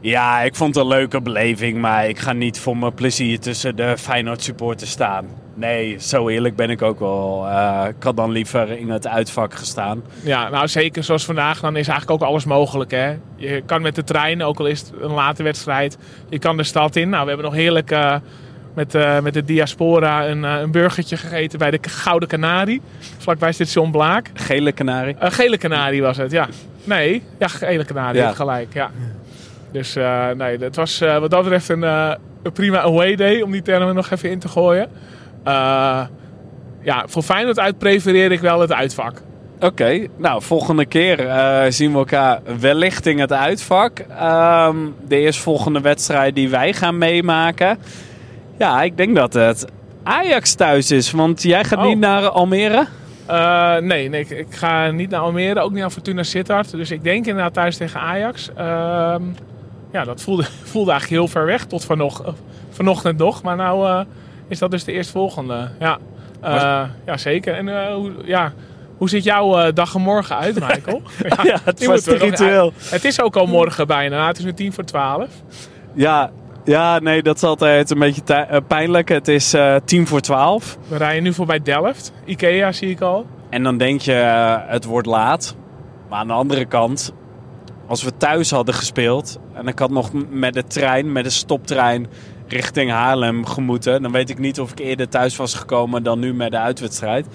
Ja, ik vond het een leuke beleving, maar ik ga niet voor mijn plezier tussen de Feyenoord supporters staan. Nee, zo eerlijk ben ik ook wel. Eh, ik had dan liever in het uitvak gestaan. Ja, nou zeker zoals vandaag, dan is eigenlijk ook alles mogelijk. Hè? Je kan met de trein, ook al is het een late wedstrijd, je kan de stad in. Nou, we hebben nog heerlijk eh, met, eh, met de diaspora een, een burgertje gegeten bij de Gouden Canarie. Vlakbij station Blaak. Gele kanarie. Een gele kanarie was het, ja. Nee, ja, gele kanarie, Ja. gelijk, ja. Dus eh, nee, het was eh, wat dat betreft een, eh, een prima away day, om die termen nog even in te gooien. Ja, voor Feyenoord uit prefereer ik wel het uitvak. Oké, nou volgende keer zien we elkaar wellicht in het uitvak. Ehm, de eerstvolgende wedstrijd die wij gaan meemaken. Ja, ik denk dat het Ajax thuis is, want jij gaat Oh. niet naar Almere. Nee, nee ik, ik ga niet naar Almere, ook niet naar Fortuna Sittard. Dus ik denk inderdaad thuis tegen Ajax. Ehm, ja, dat voelde, voelde eigenlijk heel ver weg tot vanog, vanochtend nog. Maar nou eh, is dat dus de eerstvolgende. Ja, Eh, ja zeker. En eh, hoe, ja, hoe ziet jouw dag en morgen uit, Michael? Ja, het nog- ritueel. Het is ook al morgen bijna. Nou, het is nu tien voor twaalf. Ja, ja, nee, dat is altijd een beetje pijnlijk. Het is tien voor twaalf. We rijden nu voorbij Delft. Ikea zie ik al. En dan denk je, het wordt laat. Maar aan de andere kant, als we thuis hadden gespeeld... en ik had nog met de trein, met de stoptrein richting Haarlem gemoeten... dan weet ik niet of ik eerder thuis was gekomen dan nu met de uitwedstrijd.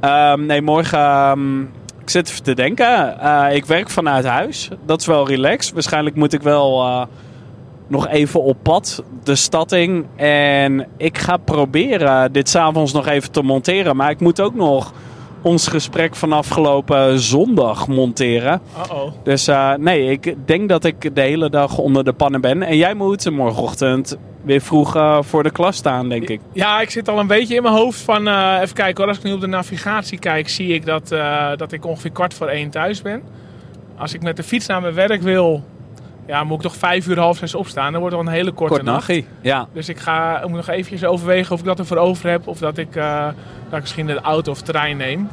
Ehm, nee, morgen... ehm, ik zit even te denken. Eh, ik werk vanuit huis. Dat is wel relaxed. Waarschijnlijk moet ik wel... eh, nog even op pad de stad in. En ik ga proberen dit s'avonds nog even te monteren. Maar ik moet ook nog ons gesprek van afgelopen zondag monteren. Uh-oh. Dus eh, nee, ik denk dat ik de hele dag onder de pannen ben. En jij moet morgenochtend weer vroeg eh, voor de klas staan, denk ik. Ja, ik zit al een beetje in mijn hoofd van... eh, even kijken hoor, als ik nu op de navigatie kijk... zie ik dat, dat ik ongeveer kwart voor één thuis ben. Als ik met de fiets naar mijn werk wil... Ja, moet ik toch vijf uur, half zes opstaan. Dan wordt het wel een hele korte Kort nacht. Ja. Dus ik, ga, ik moet nog eventjes overwegen of ik dat ervoor over heb. Of dat ik, eh, dat ik misschien de auto of trein neem.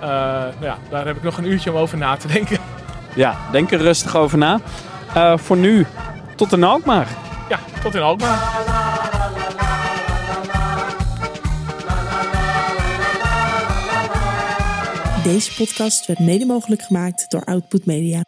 Eh, nou ja, daar heb ik nog een uurtje om over na te denken. ja, denk er rustig over na. Eh, voor nu, tot in Alkmaar. Ja, tot in Alkmaar. Deze podcast werd mede mogelijk gemaakt door Output Media.